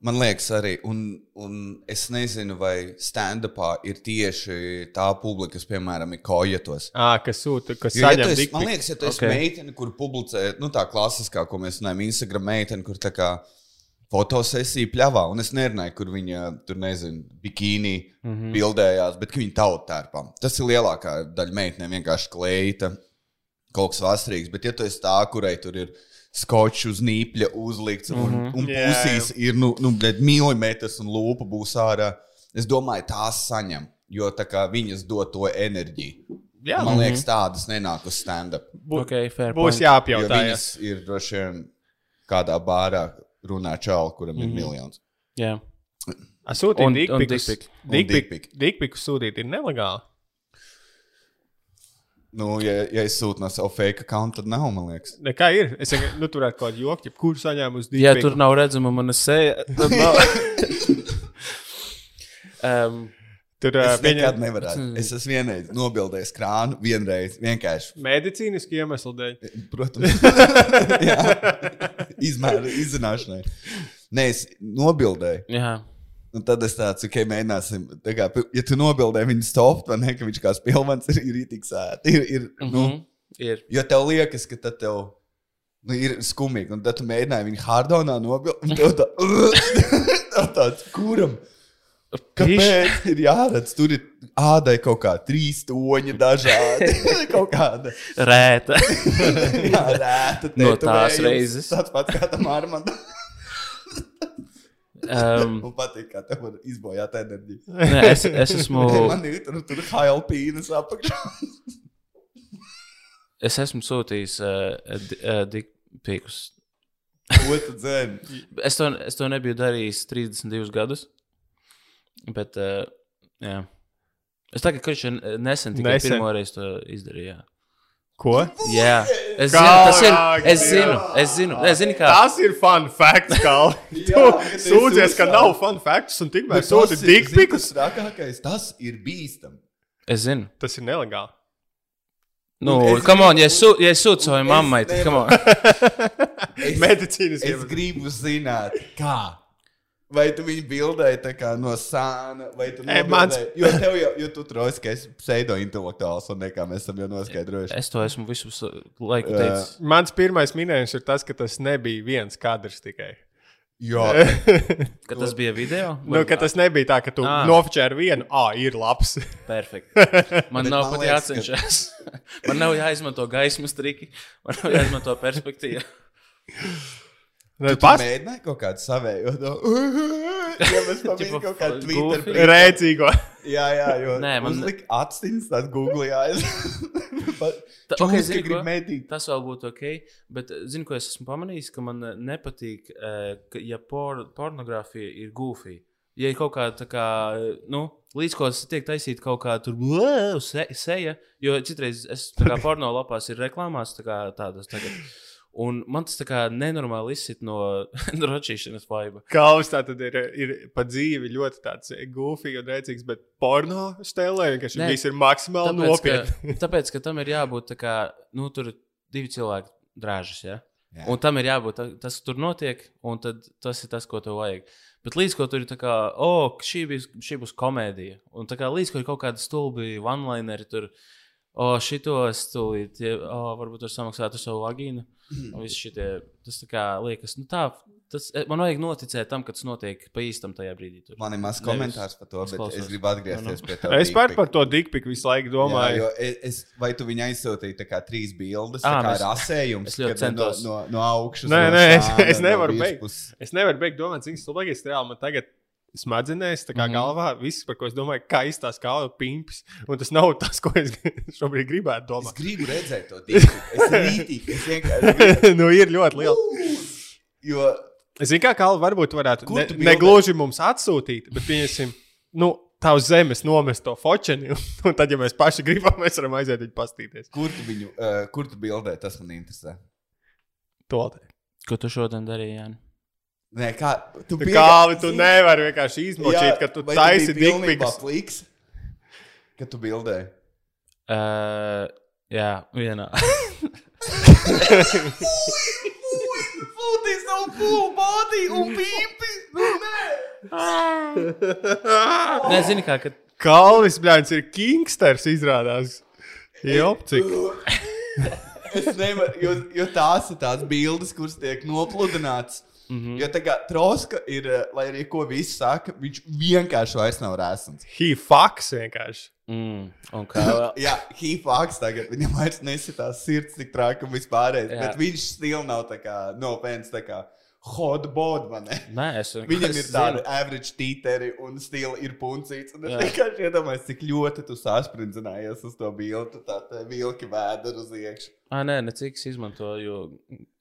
Man liekas, arī, un, un es nezinu, vai stand-upā ir tieši tā publika, kas, piemēram, ir kojetos. À, kas sūta, kas Jo, ja esi, man liekas, ja tu esi Ok. okay. meitene, kur publicē, nu, tā klasiskā, ko mēs runājam, Instagram meitene, kur tā kā fotosesija pļāvā, un es nerunāju, kur viņa tur, nezinu, bikīnī mm -hmm. bildējās, bet viņa tautērpā. Tas ir lielākā daļa meitenēm vienkārši kleita, kaut kas vasarīgs, bet ja tu esi tā, kurai tur ir skočs uz nīpļa uzlikts, un, mm -hmm. un pusīs ir, nu, nu milimetrs, un lūpa būs ārā, es domāju, tās saņem, jo tā kā viņas dod to enerģiju. Jā, Man liekas, tādas nenāk uz stand-up. Okay, fair būs jāapjautā. jā. viņas ir droši vien kādā bārā runā čālu, kuram Mhm. ir miljons. Jā. A, Sūtīt dikpikus. Dikpikus sūtīt ir nelegāli. Nu, ja, ja es sūtu no sava fake account, tad nav, man liekas. Ne, kā ir? Es vienkār- nu, tur kaut kādu joku, kur saņēmu uz Ja dikpiku. tur nav redzama mana seja, tad nav. um, Tur uh, Es nekad viņa nevarētu. Es esmu vienreiz nobildējis krānu, vienreiz vienkārši. medicīniski iemeslu dēļ. Protams, Jā. izmēra izzināšanai. Nē, es nobildēju. jā, Un tad es tāds, ok, mēģināsim. Tā kā, ja tu nobildē viņu stop, tad ne, ka viņš kā spilvens ir, tik sēta. Ir, ir, mm -hmm. nu, mhm, ir. Jo tev liekas, ka tad tev nu, ir skumīgi, un tad tu mēģināji viņu hardonā nobilst. Un tev tā, tāds, kuram? Kāpēc ir jāredz? Tur ir ādai kaut kā trīs toņi dažādi. kaut kāda Rēta. jā, rēta. No tās reizes. Tāds pats kā tam armandam. Um, Man patīk, kā tev izbojāt enerģiju. nē, es, es esmu, Man ir tur, tur hailpīnas apakšā. es esmu sūtījis uh, uh, dikpīkus. Ko tu dzēni? Es to, es to nebiju darījis 32 gadus. Bet, uh, jā. Es tagad, kad viņš nesen tikai Nesen. pirmo reizi to izdarīju. Jā. Ko? Jā, es zinu, tas ir. Es zinu, es zinu, es zinu kā. Tas ir fun facts, kā tu sūdzies, ka nav fun facts, un tikmēr zini, dikpikus. kas Trakākais, tas ir bīstami. Es zinu. Tas ir nelegāli. Nu, es come on, ja es sū- ja es sūtu savai mammai, tad come on. Es, Medicīniski. es gribu zināt, kā. Vai tu viņu bildēji no sāna, vai tu Ei, mans-? Jo tev jau, jo tu troši, ka esi pseido-intelektuāls, un nekā mēs esam jau noskaidrojuši. Es to esmu visu laiku Jā. teicis. Mans pirmais minējums ir tas, ka tas nebija viens kadrs tikai. Jo, Ka tas bija video. Nu, ka tas nebija tā, ka tu Ā. nofočē ar vienu, ah, ir labs. Perfekti. Man nav pat jācenšas. Man nav jāizmanto gaismas triki, man nav jāizmanto perspektīva. Nu, tu pas- mēģināji kaut kādu savēju. to, Ja mēs pamanījām Tipa kaut goofy. Twitter. Rēcīgo. Jā, jā, jo Nē, man- uzlika aciņas, tās Google jāiz. Tā- Čūska ok, zini grib ko? medīt. Tas vēl būtu ok, bet eh, zinu, ko es esmu pamanījis, ka man eh, nepatīk, eh, ka, ja por, pornogrāfija ir goofy. Ja ir kaut kāda tā kā, nu, līdz ko tas tiek taisīta kaut kā tur "Wow!" se, seja, jo citreiz es tā kā porno lapās ir reklāmās tā kā tādas tagad. Un man tas tā kā nenormāli izsit no ročīšanas vaiba. Kalvs tā tad ir, ir pa dzīvi ļoti tāds goofy un rēcīgs, bet porno šis Nē, viss ir maksimāli nopietni. tāpēc, ka tam ir jābūt tā kā, nu, tur divi cilvēki drāžas, ja? Jā. Un tam ir jābūt ta- tas, kas tur notiek, un tas ir tas, ko tev vajag. Bet līdz ko tur ir tā kā, oh, šī, bijis, šī būs komēdija. Un tā kā līdz ko ir kaut kāda stulbi one-lineri tur, oh, šito es tūlīt, oh, varbūt tur samaksātu savu viss šitie, tas kā liekas, nu tā, tas, man vajag noticēt tam, ka tas notiek pa īstam tajā brīdī. Tur. Man ir maz Nevis- komentārs par to, es bet klausos. es gribu atgriezties Nu, pie tā. Es par, par to dikpiku visu laiku Jā, domāju. jo es, es, vai tu viņai aizsūtīji trīs bildes, tā kā mēs- rasējums, es no, no, no augšas? Nē, no nē, es- sāna, es nevaru no beigt. Es nevaru beigt domāt, cik ir reāli. Man tagad smadzenēs, tā kā mm. -hmm. galvā, viss, par ko es domāju, kā izstāsta kā pimpis. Un tas nav tas, ko es šobrīd gribētu Es domāt. gribu redzēt to divu. Es rītīgi, es vienkārši nu, ir ļoti liela. Jo Es zinu, kā Kalva varbūt varētu ne, negluži mums atsūtīt, bet pieņemsim, nu, tā uz zemes nomest to fočeni. Un, tad, ja mēs paši gribam, mēs varam aiziet viņu pastīties. kur tu viņu, uh, kur tu bildē, tas man interesē. To Ko tu šodien darīji, Jāni? Nē, kā tu tā kā tu nevari vienkārši izmočīt, ka tu taisi dikpiks. pliks, Kad tu bildēji. Uh, jā, vienā. Fūtis nav full body un pīpi. Nu, nē. Nē, zini, kā, kad Kalvis, bļāns, ir kingsters izrādās. Jā, cik. Es nevaru, jo, jo tās ir tās bildes, kuras tiek nopludinātas. Mm. -hmm. Jo tā kā troska ir, eh, lai arī ko visi saka, viņš vienkārši vairs nav rēsns. He fucks vienkārši. Mm, vēl? Jā, Hīfāks tagad viņam vairs nesitās sirds tik traki un vispārējais. Jā. Bet viņš stila nav tā kā nopēns tā kā hot bod, man ne. Nē, es Viņam es ir tādi average tīteri un stila ir puncīts. Un es Jā. vienkārši iedomājos, cik ļoti tu sasprindzinājājies uz to bildi. Tā tā vilki vēderi uz iekšā. Ah, nē, ne cik es izmantoju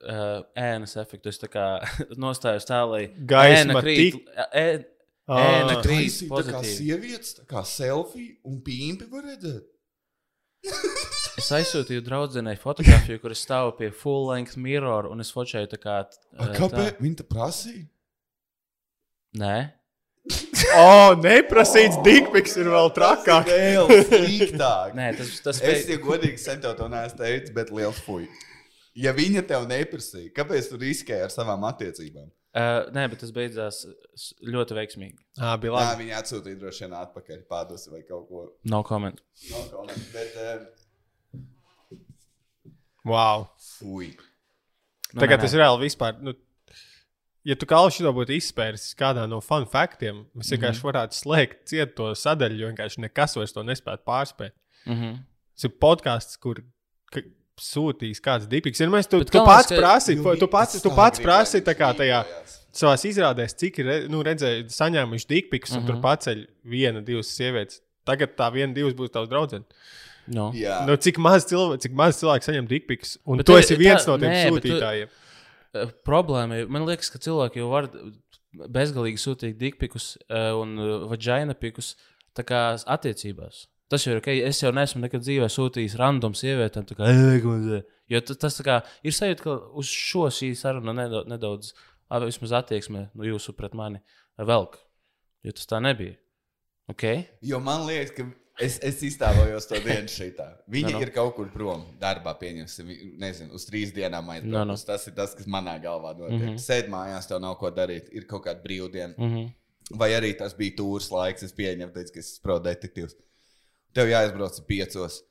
uh, ēnas efektu. Es tā kā nostājos tā, lai Gaisma ēna krīt. tik- Ē, Ah. ēna krīt tā kā sievietes, tā kā selfie un pīmpi var redzēt. Es aizsūtīju draudzenei fotografiju, kur es stāvu pie full length mirror un es fotografēju tā kā. A, eh, Kāpēc? tā. Viņa tā prasīja. Nē, O, neprasīts dikpiks ir vēl trakāk. Tas ir Vēl sliktāk. nē tas, tas Es, ja godīgi, sen tev to neesmu teicis, bet liels fuj. Ja viņa tev neprasīja, kāpēc tu riskēji ar savām attiecībām? Uh, nē, bet tas beidzās ļoti veiksmīgi. Ah, bija Jā, labi. viņa atsūtīja droši vien atpakaļ, pārdusi vai kaut ko. No comment. No, comment, bet, uh, Wow. fuj. Nu, Tagad nē, tas nē. reāli vispār. Nu, ja tu kā šo būtu izspēris kādā no fun faktiem, mēs vienkārši varētu slēgt ciet to sadaļu, jo vienkārši nekas vairs to nespētu pārspēt. Mhm. Tas ir podkāsts, kur ka, sūtīs kāds dipiks. Ja mēs tu, Bet tu pats ka- prasīji, Jo tu pats, tu tā pats prasīji tā kā tajā. Savās izrādēs, cik ir re- nu, redzējuši, saņēmuši dikpiks, un Mhm. tur paceļ viena, divas sievietes. Tagad tā viena, divas būs tavs draugs. No. Jā, Nu, cik maz cilvēku, cik maz cilvēku saņem dikpiks, un Bet tu tu- esi viens tā- no tiem nē, bet tu- sūtītājiem. Eh, Problēma ir, man liekas, ka cilvēki jau var bezgalīgi sūtīt dikpikus uh, un vaģina pikus tā kā attiecībās. Tas jau ir ok. Es jau neesmu nekad dzīvē sūtījis random sievietēm, tā kā ēgundze. Jo ta- tas kā ir sajūta, ka uz šo šī saruna nedaudz, nedaudz vismaz attieksme no jūsu pret mani velk. Jo tas tā nebija. Ok? jo man liekas, ka es, es iztēlojos to dienu šitā. Viņa No, no. ir kaut kur prom, darbā pieņemsim, nezinu, uz trīs dienām aizbraukt. No, no. Tas ir tas, kas manā galvā notiek. Mm. -hmm. Sēd mājās, tev nav ko darīt, ir kaut kāda brīvdiena. Mm -hmm. Vai arī tas bija tūrs laiks, es pieņemu, teicu, ka es esmu pro detektīvs. Tev jāizbrauc piecos,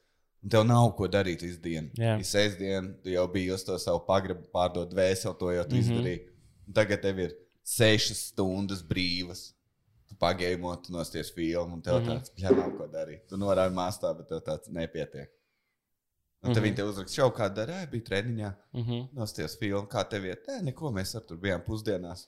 un tev nav ko darīt visu dienu. Ir sestdiena, tu jau biji uz to savu pagribu pārdot dvēseli, to jau tu mm. -hmm. izdarīji. Un tagad tev ir sešas stundas brīvas. Pagaidot, tu nosties filmu, un tev mm Mhm. -hmm. tāds - jā, nav ko darīt. Tu norādi māstā, bet tev tāds nepietiek. Un tad Mhm. viņi te uzraksta, jau kādā dārā bija treniņā. Mm -hmm. Nosties filmu, kā tev iet. Nē, neko mēs ar tur bijām pusdienās.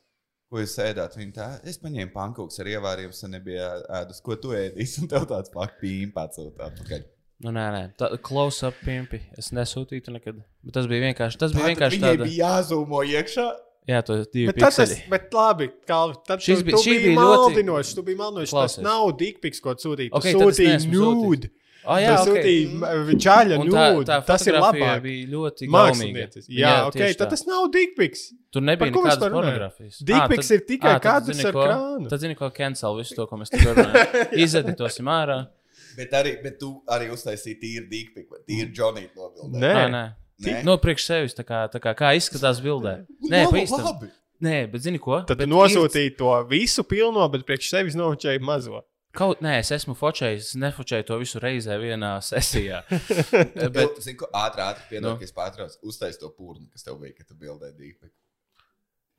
Ko jūs ēdāt? Viņa tā, es paņēmu pankūks ar ievāriem, sen nebija ēdus. Ko tu ēdīsi? Un tev tāds pak pīm pacelt atpakaļ. Nu, nē, nē, tā close-up pimpi. Es nesūtītu nekad. Bet tas bija vienkārši. Tas bija Tātad vienkārši viņai tāda. bija jāzūmo iekšā. Jā, to divi Bet, tas, bet labi, Kalvi, tad Šis tu, bija- tu bija ļoti- maldinošs. Tu biji maldinošs. Tas nav dikpiks, ko tu sūtīji. Tu Ok, tad es sūtīji neesmu nude. Ah, jā, Tu ok. sūtīji čaļa tā Tas ir labāk. bija ļoti gaumīga. Māksliniecis. Jā, Jā, ok, tad tas nav dikpiks. Tur nebija nekādas pornogrāfijas. Dickpics Ā, ir tikai kadrs zini ar ko? krānu. Tad zini, ko cancel visu to, ko mēs tur runājam. Izeditosim ārā. Bet, arī, bet tu arī uztaisīji tīru dīkpiku, vai tīru Džonītu nobildi. Nē, Nē, nē. No priekš sevis, tā kā, tā kā, kā izskatās bildē. Nē, pa īstam. labi. Nē, bet zini ko? Tad Bet nosūtīji to visu pilno, bet priekš sevis nofočēji mazo. Ir, kaut, nē, es esmu fočējis, es nefočēju to visu reizē vienā sesijā. Bet, zini, ko ātri, ātri piedod, Nu. ka es pārtraucu. Uztais to pūrni, kas tev bija, kad tu bildēji dīkpiku.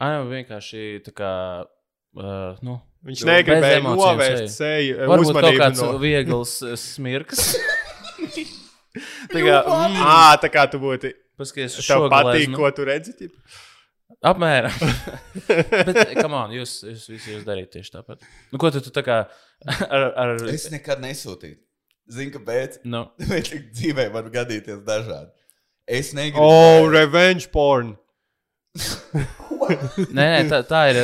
ai, vienkārši tā kā, uh, nu, Viņš negribēja novērst seju varbūt kaut kāds No... viegls smirks. tā kā, mm, À, tā kā tu būtu. paskaties, Tev šo patīk, gleznu. ko tu redzi. ķip? Apmēram. Bet, come on, jūs, jūs visi jūs darījat tieši tāpat. Nu, ko tu, tu tā kā ar, ar Es nekad nesūtīju. Zini, kāpēc? nu, Bet dzīvē var gadīties dažādi. Es negribu. Oh, revenge porn. nē, nē, tā, tā ir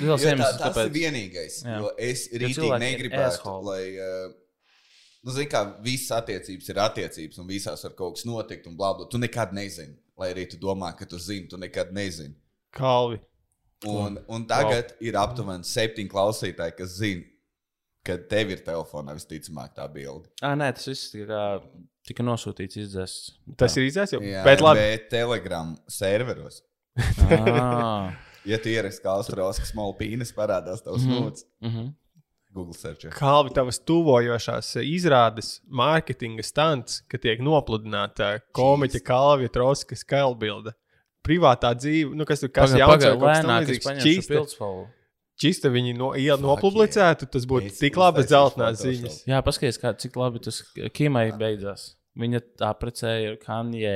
liels iemesls, tas kāpēc. ir vienīgais. Jā. Jo es rītīgi negribētu, lai. Uh, nu, zini, kā visas attiecības ir attiecības, un visās var kaut kas notikt, un blā. Tu nekad nezini. Lai arī tu domā, ka tu zini, tu nekad nezini. Kalvi. Un, un tagad wow. ir aptuveni septiņi klausītāji, kas zina, ka tev ir telefonā visticamāk tā bilde. Ah, nē, tas viss tā kā tika nosūtīts, izdzēsts. Tas ir izdzēsts jau. Bet labi. bet Telegram serveros. Ah, Ja tu ieraksti kā Austrālijas pīnes, parādās tavs Mhm. nots. mm -hmm. Google search. Kalvi, tavas tuvojošās izrādes, mārketinga stunts, ka tiek nopludināta komiķa Kalvija Troskas kailbilde. Privātā dzīve, nu kas tur kas es tamlīdzīgs. paņemšu Čista, viņi no, Fuck nopublicētu, tas būtu Es tik labas Photoshop. ziņas. Jā, paskaties, kā, cik labi tas Kimai beidzās. Viņa apprecēja ar Kanye.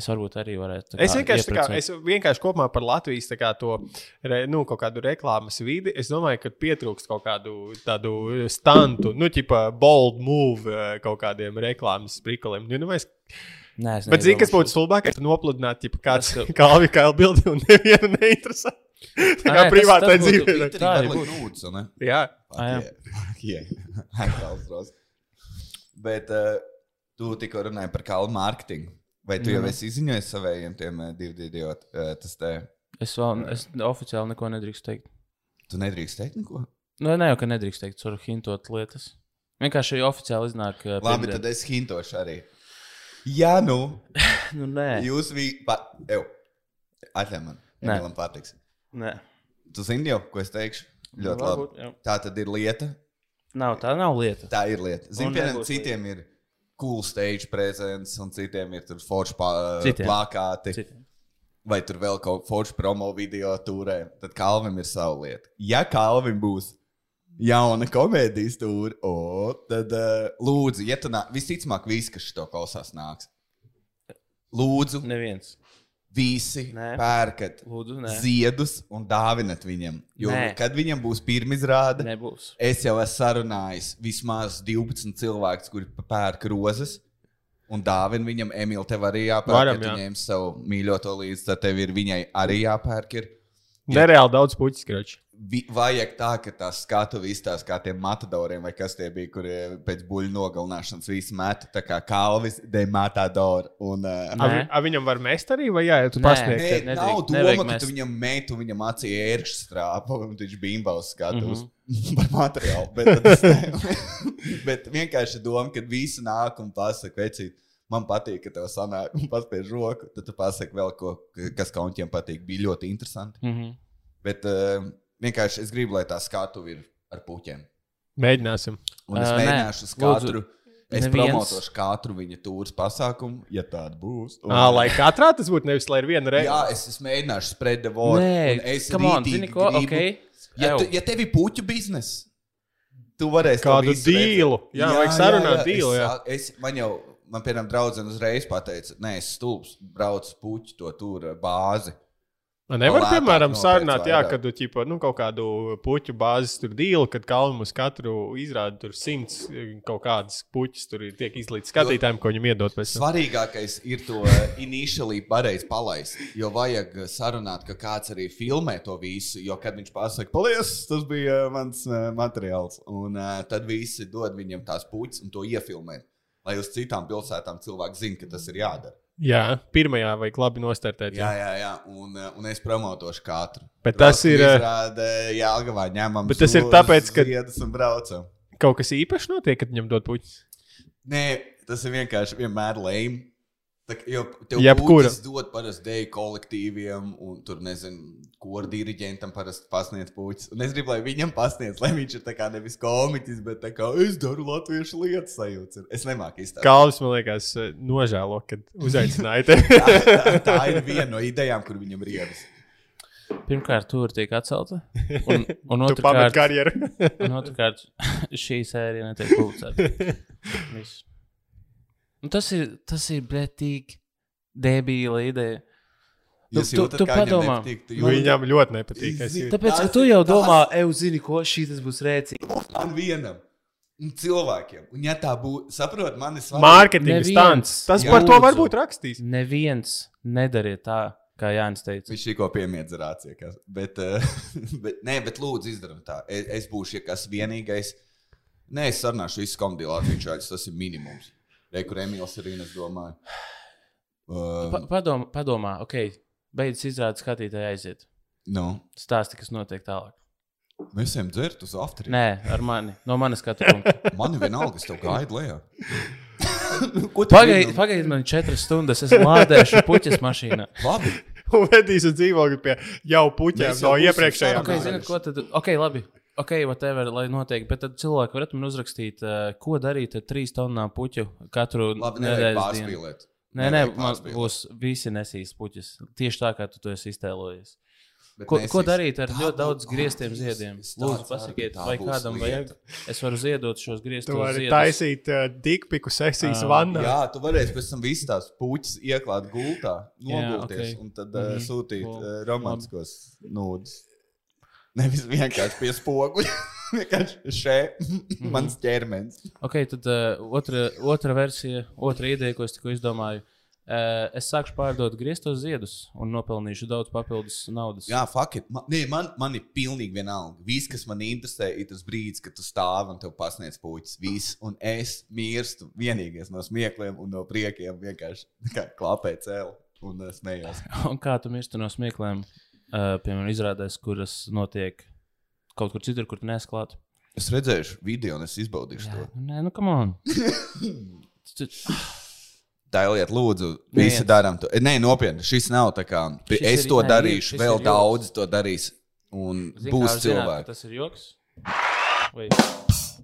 Es varbūt arī varētu. Es kā vienkārši, tā kā, es vienkārši kopumā par Latvijas tā kā, to, re, nu, kaut kādu reklāmas vidi. Es domāju, ka pietrūkst kaut kādu tādu stantu, nu, tipā bold move eh, kaut kādiem reklāmas sprikoliem. Nu, nu, es, Nē, es bet zini, kas būtu stulbākais? Nopludināt, ja kāds Tas, ka- kalvi kā bildi un nevienu neinteresē. Tā kā būtu- dzīvē. tā. Nūts, ne? Jā, jā. Bet uh, tu tikko runāji par kalnu mārketingu. Vai tu jau esi izziņojis saviem tiem uh, diviem idiot, tas te? Es vēl es oficiāli neko nedrīkstu teikt. Tu nedrīkst teikt neko? Nu, ne jau, ka nedrīkst teikt, tur hintot lietas. Vienkārši officiāli iznāk. uh, Labi, pirmdien. tad es hintošu arī. Jā, nu, Nu, nē, jūs vi... Pa... Ew. Atļauj man. Nē. Emilam patiks. nē. Tu zini jau, ko es teikšu? Ļoti Nu, labi. jā. Tā tad ir lieta. Nav, tā nav lieta. Tā ir lieta. Zini, Un piemēram, citiem ir cool stage presence, un citiem ir forši pā- Citiem. plakāti. Citiem. vai tur vēl kaut kāda forša promo video turē, tad Kalvim ir sava lieta. Ja Kalvim būs jauna komēdijas stūra, o, tad uh, lūdzu, ja tu nā, visticamāk, visi, kas to klausās, nāks. Lūdzu, Neviens. Visi Nē. pērkat Lūdzu, nē. ziedus un dāvinat viņam. Jo, Nē. kad viņam būs pirmizrāde, Nebūs. es jau esmu sarunājis vismaz 12 cilvēkus, kuri pērk rozes. Un dāvina viņam, Emīl, tev arī jāpērk. Varam, ja tu jā. ņem savu mīļoto līdzi, tad tev ir viņai arī jāpērk. Ir. nereāli daudz puķis, kroči. Vajag tā, ka tā skatu izstāsta kā tiem matadoriem, vai kas tie bija, kuriem pēc buļbuļsu nogalināšanas visi meta. Tā kā kalvis, de matador. Un, uh. A, a viņam var mest arī, vai jā, ja tu Nē. pasniegsi? Nē, nav doma, ka tu viņam meitu, viņam acī ērkšķi strāpa, un viņš bimbaus skatus mm. -hmm. par materiālu. Bet, bet vienkārši doma, ka visi nāk un pasaka, vecīt, man patīk, ka tev sanāk un paspiež roku, tad tu pasaki vēl ko, kas kaunķiem patīk. Bija ļoti interesanti. Mhm. Bet uh, vienkārši es gribu, lai tā skatu ir ar puķiem. Mēģināsim. Un es uh, nē, mēģināšu lūdzu, katru. Es neviens- promotošu katru viņa tūres pasākumu, ja tāda būs. Un, À, lai katrā tas būtu nevis, lai ir viena reize. Jā, es, es mēģināšu spread the word. Nē, es come on, rītīgi zini ko? gribu- Ok. Ja, tu, ja tev ir puķu biznesa, tu varēsi Kādu dealu. redzēt. Jā, vajag sarunāt Es, jā. es, man jau, man piemēram, draudzene uzreiz pateica, nē, es stulbs, braucu puķu to tur bāzi. Nevar, lētāk piemēram, sarunāt, jā, kad tu ķipa, nu, kaut kādu puķu bāzes tur dīlu, kad kalnu uz katru izrāda tur simts eh, kaut kādas puķis, tur ir tiek izlīdz skatītājiem, ko viņam iedot pēc. Svarīgākais ir to eh, initially pareizi palaist. Jo vajag sarunāt, ka kāds arī filmē to visu. Jo, kad viņš pasakā, paldies, tas bija eh, mans materiāls. Un tad visi dod viņam tās puķis un to iefilmē. Lai uz citām pilsētām cilvēki zinātu, ka tas ir jādara. Jā, pirmajā vajag labi nostartēt. Jā, jā, jā. Un, eh, un es promotošu katru. Bet tas ir, eh, Izrāde, jā, Algavā ņemam. Bet tas ir tāpēc, ka- un braucam. Kaut kas īpašs notiek, kad viņam dod puķis. Nē, tas ir vienkārši vienmēr lēmums. Puķis dod parasti deju kolektīviem, un tur nezinu, kur diriģentam parasti pasniedz puķis. Un es gribu, lai viņam pasniedz, lai viņš ir tā kā nevis komiķis, bet tā kā es daru latviešu lietas sajūtas. Es nemāku izteikt. Kalvis, man liekas, nožēlo, kad uzaicināja tevi. Tā, tā ir viena no idejām, kur viņam ir ievis. Pirmkārt, tur tiek atcelta. Un, un otrkārt, karjeru. un otrkārt, šī sērija netiek publicēta. Un tas ir, tas ir bretīgi, debīla ideja. Tu- Jūs tu- jūtat, tu padomā. nepatīk, tu jūti- Viņam ļoti nepatīk. Jūtu. Tāpēc, ka tu jau tas- domā, ej, zini, ko šī tas būs rēcīgi. Man vienam. Un cilvēkiem. Un, ja tā būtu, saprot, man ir svarīgi. Mārketinga Neviens. stāsts. Tas Jā. par to varbūt rakstīs. Neviens nedariet tā, kā Jānis teica. Viņš tikko piemiedza rācijā. Bet, uh, bet, nē, bet lūdzu, izdarām tā. Es, es būšu ja kas vienīgais. Nē, es sarunāšu visu komēdiju Latvijas. Tas ir minimums. Re, kur Emīls ir, es domāju. Uh, Pa, padomā, padomā, ok, beidz izrādīt, skatītāji aiziet. nu, Stāsti, kas notiek tālāk. mēs ejam dzert uz afterī. Nē, ar mani, no manas skatu punkta. Man ir vienalga, es tev gaidu lejā. Ko tu Pagaid, man četras stundas, es lādēšu puķis mašīnā. Labi. Un vedīs uz dzīvokli pie jau puķiem no jau būsim iepriekšējām. Ok, zināt, ko tad? Ok, labi. Ok, whatever, lai notiek. Bet tad cilvēki varat man uzrakstīt, uh, ko darīt ar trīs tonnām puķu katru Labi, nedēļas dienu. Nē, nē, man būs visi nesīs puķis. Tieši tā, kā tu to esi iztēlojies. Bet Ko, nesīs. ko darīt ar Tā ļoti daudz grieztiem ziediem? es Lūdzu, pasakiet, vai kādam lieta. vajag. Es varu ziedot šos Tu grieztos vari ziedus. taisīt uh, dikpiku sesijas Ā. vannā. Jā, tu varēsi pēc tam visas tās puķis ieklāt gultā, Jā, nogulties ok. un tad uh, Mhm. sūtīt Labi. uh, romantiskos nūdus. Nevis vienkārši pie spoguļa. vienkārši šeit Mhm. mans ķermenis. Ok, tad uh, otra, otra versija, otra ideja, ko es tikko izdomāju. Uh, es sākšu pārdot grieztos ziedus un nopelnīšu daudz papildus naudas. Jā, fuck it. Man, nē, man, man ir pilnīgi vienalga. Viss, kas man interesē, ir tas brīdis, kad tu stāvi un tev pasniedz puķis. Viss, un es mirstu vienīgais no smiekliem un no priekiem. Vienkārši kā klapē cēlu un es nejos. Un kā tu mirsti no smiekliem, uh, piemēram, izrādēs, kuras notiek kaut kur citur, kur tu nesklāt? Es redzēšu video un es izbaudīšu to. Nē, nu, come on. Tu- Dēliet, lūdzu, visi darām to. Nē, nopietni, šis nav tā kā. Šis es ir- to nē, darīšu, vēl ir joks. daudz to darīs. Un Zini, būs cilvēki. Tas ir joks. Vai?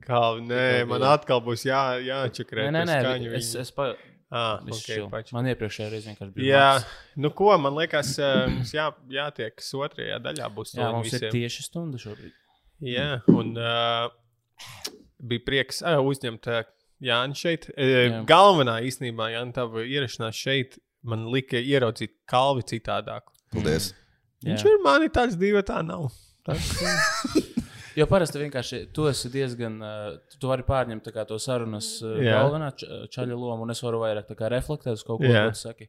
Kā, nē, man atkal būs jā, jāčakrē. Nē, nē, nē, es, viņa. es pa... Ah, okay. Man iepriekšējā reizē vienkārši bija. Jā, maks. nu ko, man liekas, eh, mums jā, jātiekas otrajā daļā. Būs Jā, mums ir visiem. tieši stunda šobrīd. Jā, un uh, bija prieks uh, uzņemt uh, Jānis šeit. Uh, Jā. galvenā īstenībā, Jānis, tava ierašanās šeit man lika ieraudzīt kalvi citādāk. Paldies! Viņš Jā. ir mani tāds divi, tā nav. Tas, Jo parasti vienkārši tu esi diezgan. Uh, tu vari pārņemt tā kā, to sarunas uh, Jā. galvenā č- čaļa lomu, un es varu vairāk tā kā reflektēt uz kaut ko, ko tu saki.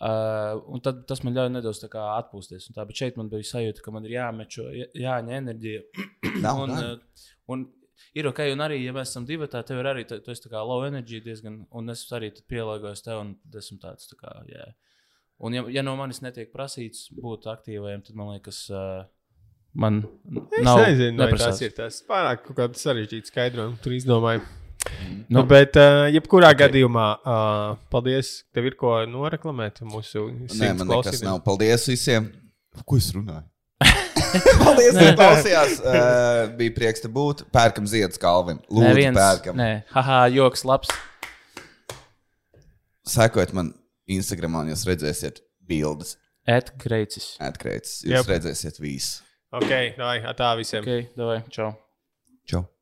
Uh, un tad tas man ļauj nedaudz tā atpūsties. un Tā, bet šeit man bija sajūta, ka man ir jāmet šo, jā- jāņem enerģija. Nav, un, nav. un ir ok, un arī, ja mēs esam divi, tā tev ir arī, tu tu esi tā kā low energy diezgan, un es arī tad pielāgojos tev, un tad esmu tāds, tā kā, jā. Un ja, ja no manis netiek prasīts būt aktīvajam, tad man liekas, uh, man es nav nezinu, vai tas neprasās. ir tas pārāk kaut kāds sarežģīts skaidrojums. Tur izdomāju. Nu, Nu, bet, uh, jebkurā okay. gadījumā, uh, paldies. Tev ir ko noreklamēt mūsu Nē, man nekas nav. Paldies visiem! Ko es runāju? Paldies, ka klausījās. Uh, bija prieks te būt. Pērkam ziedus Kalvin. Lūdzu, Neviens, pērkam. nē, haha, joks, labs. Sekojiet man Instagram, un jūs redzēsiet bildes. Ed Kreicis. Atkreits. Jūs Jep. redzēsiet visu. OK, daj, a tá vysem. OK, dávaj, čau. Čau.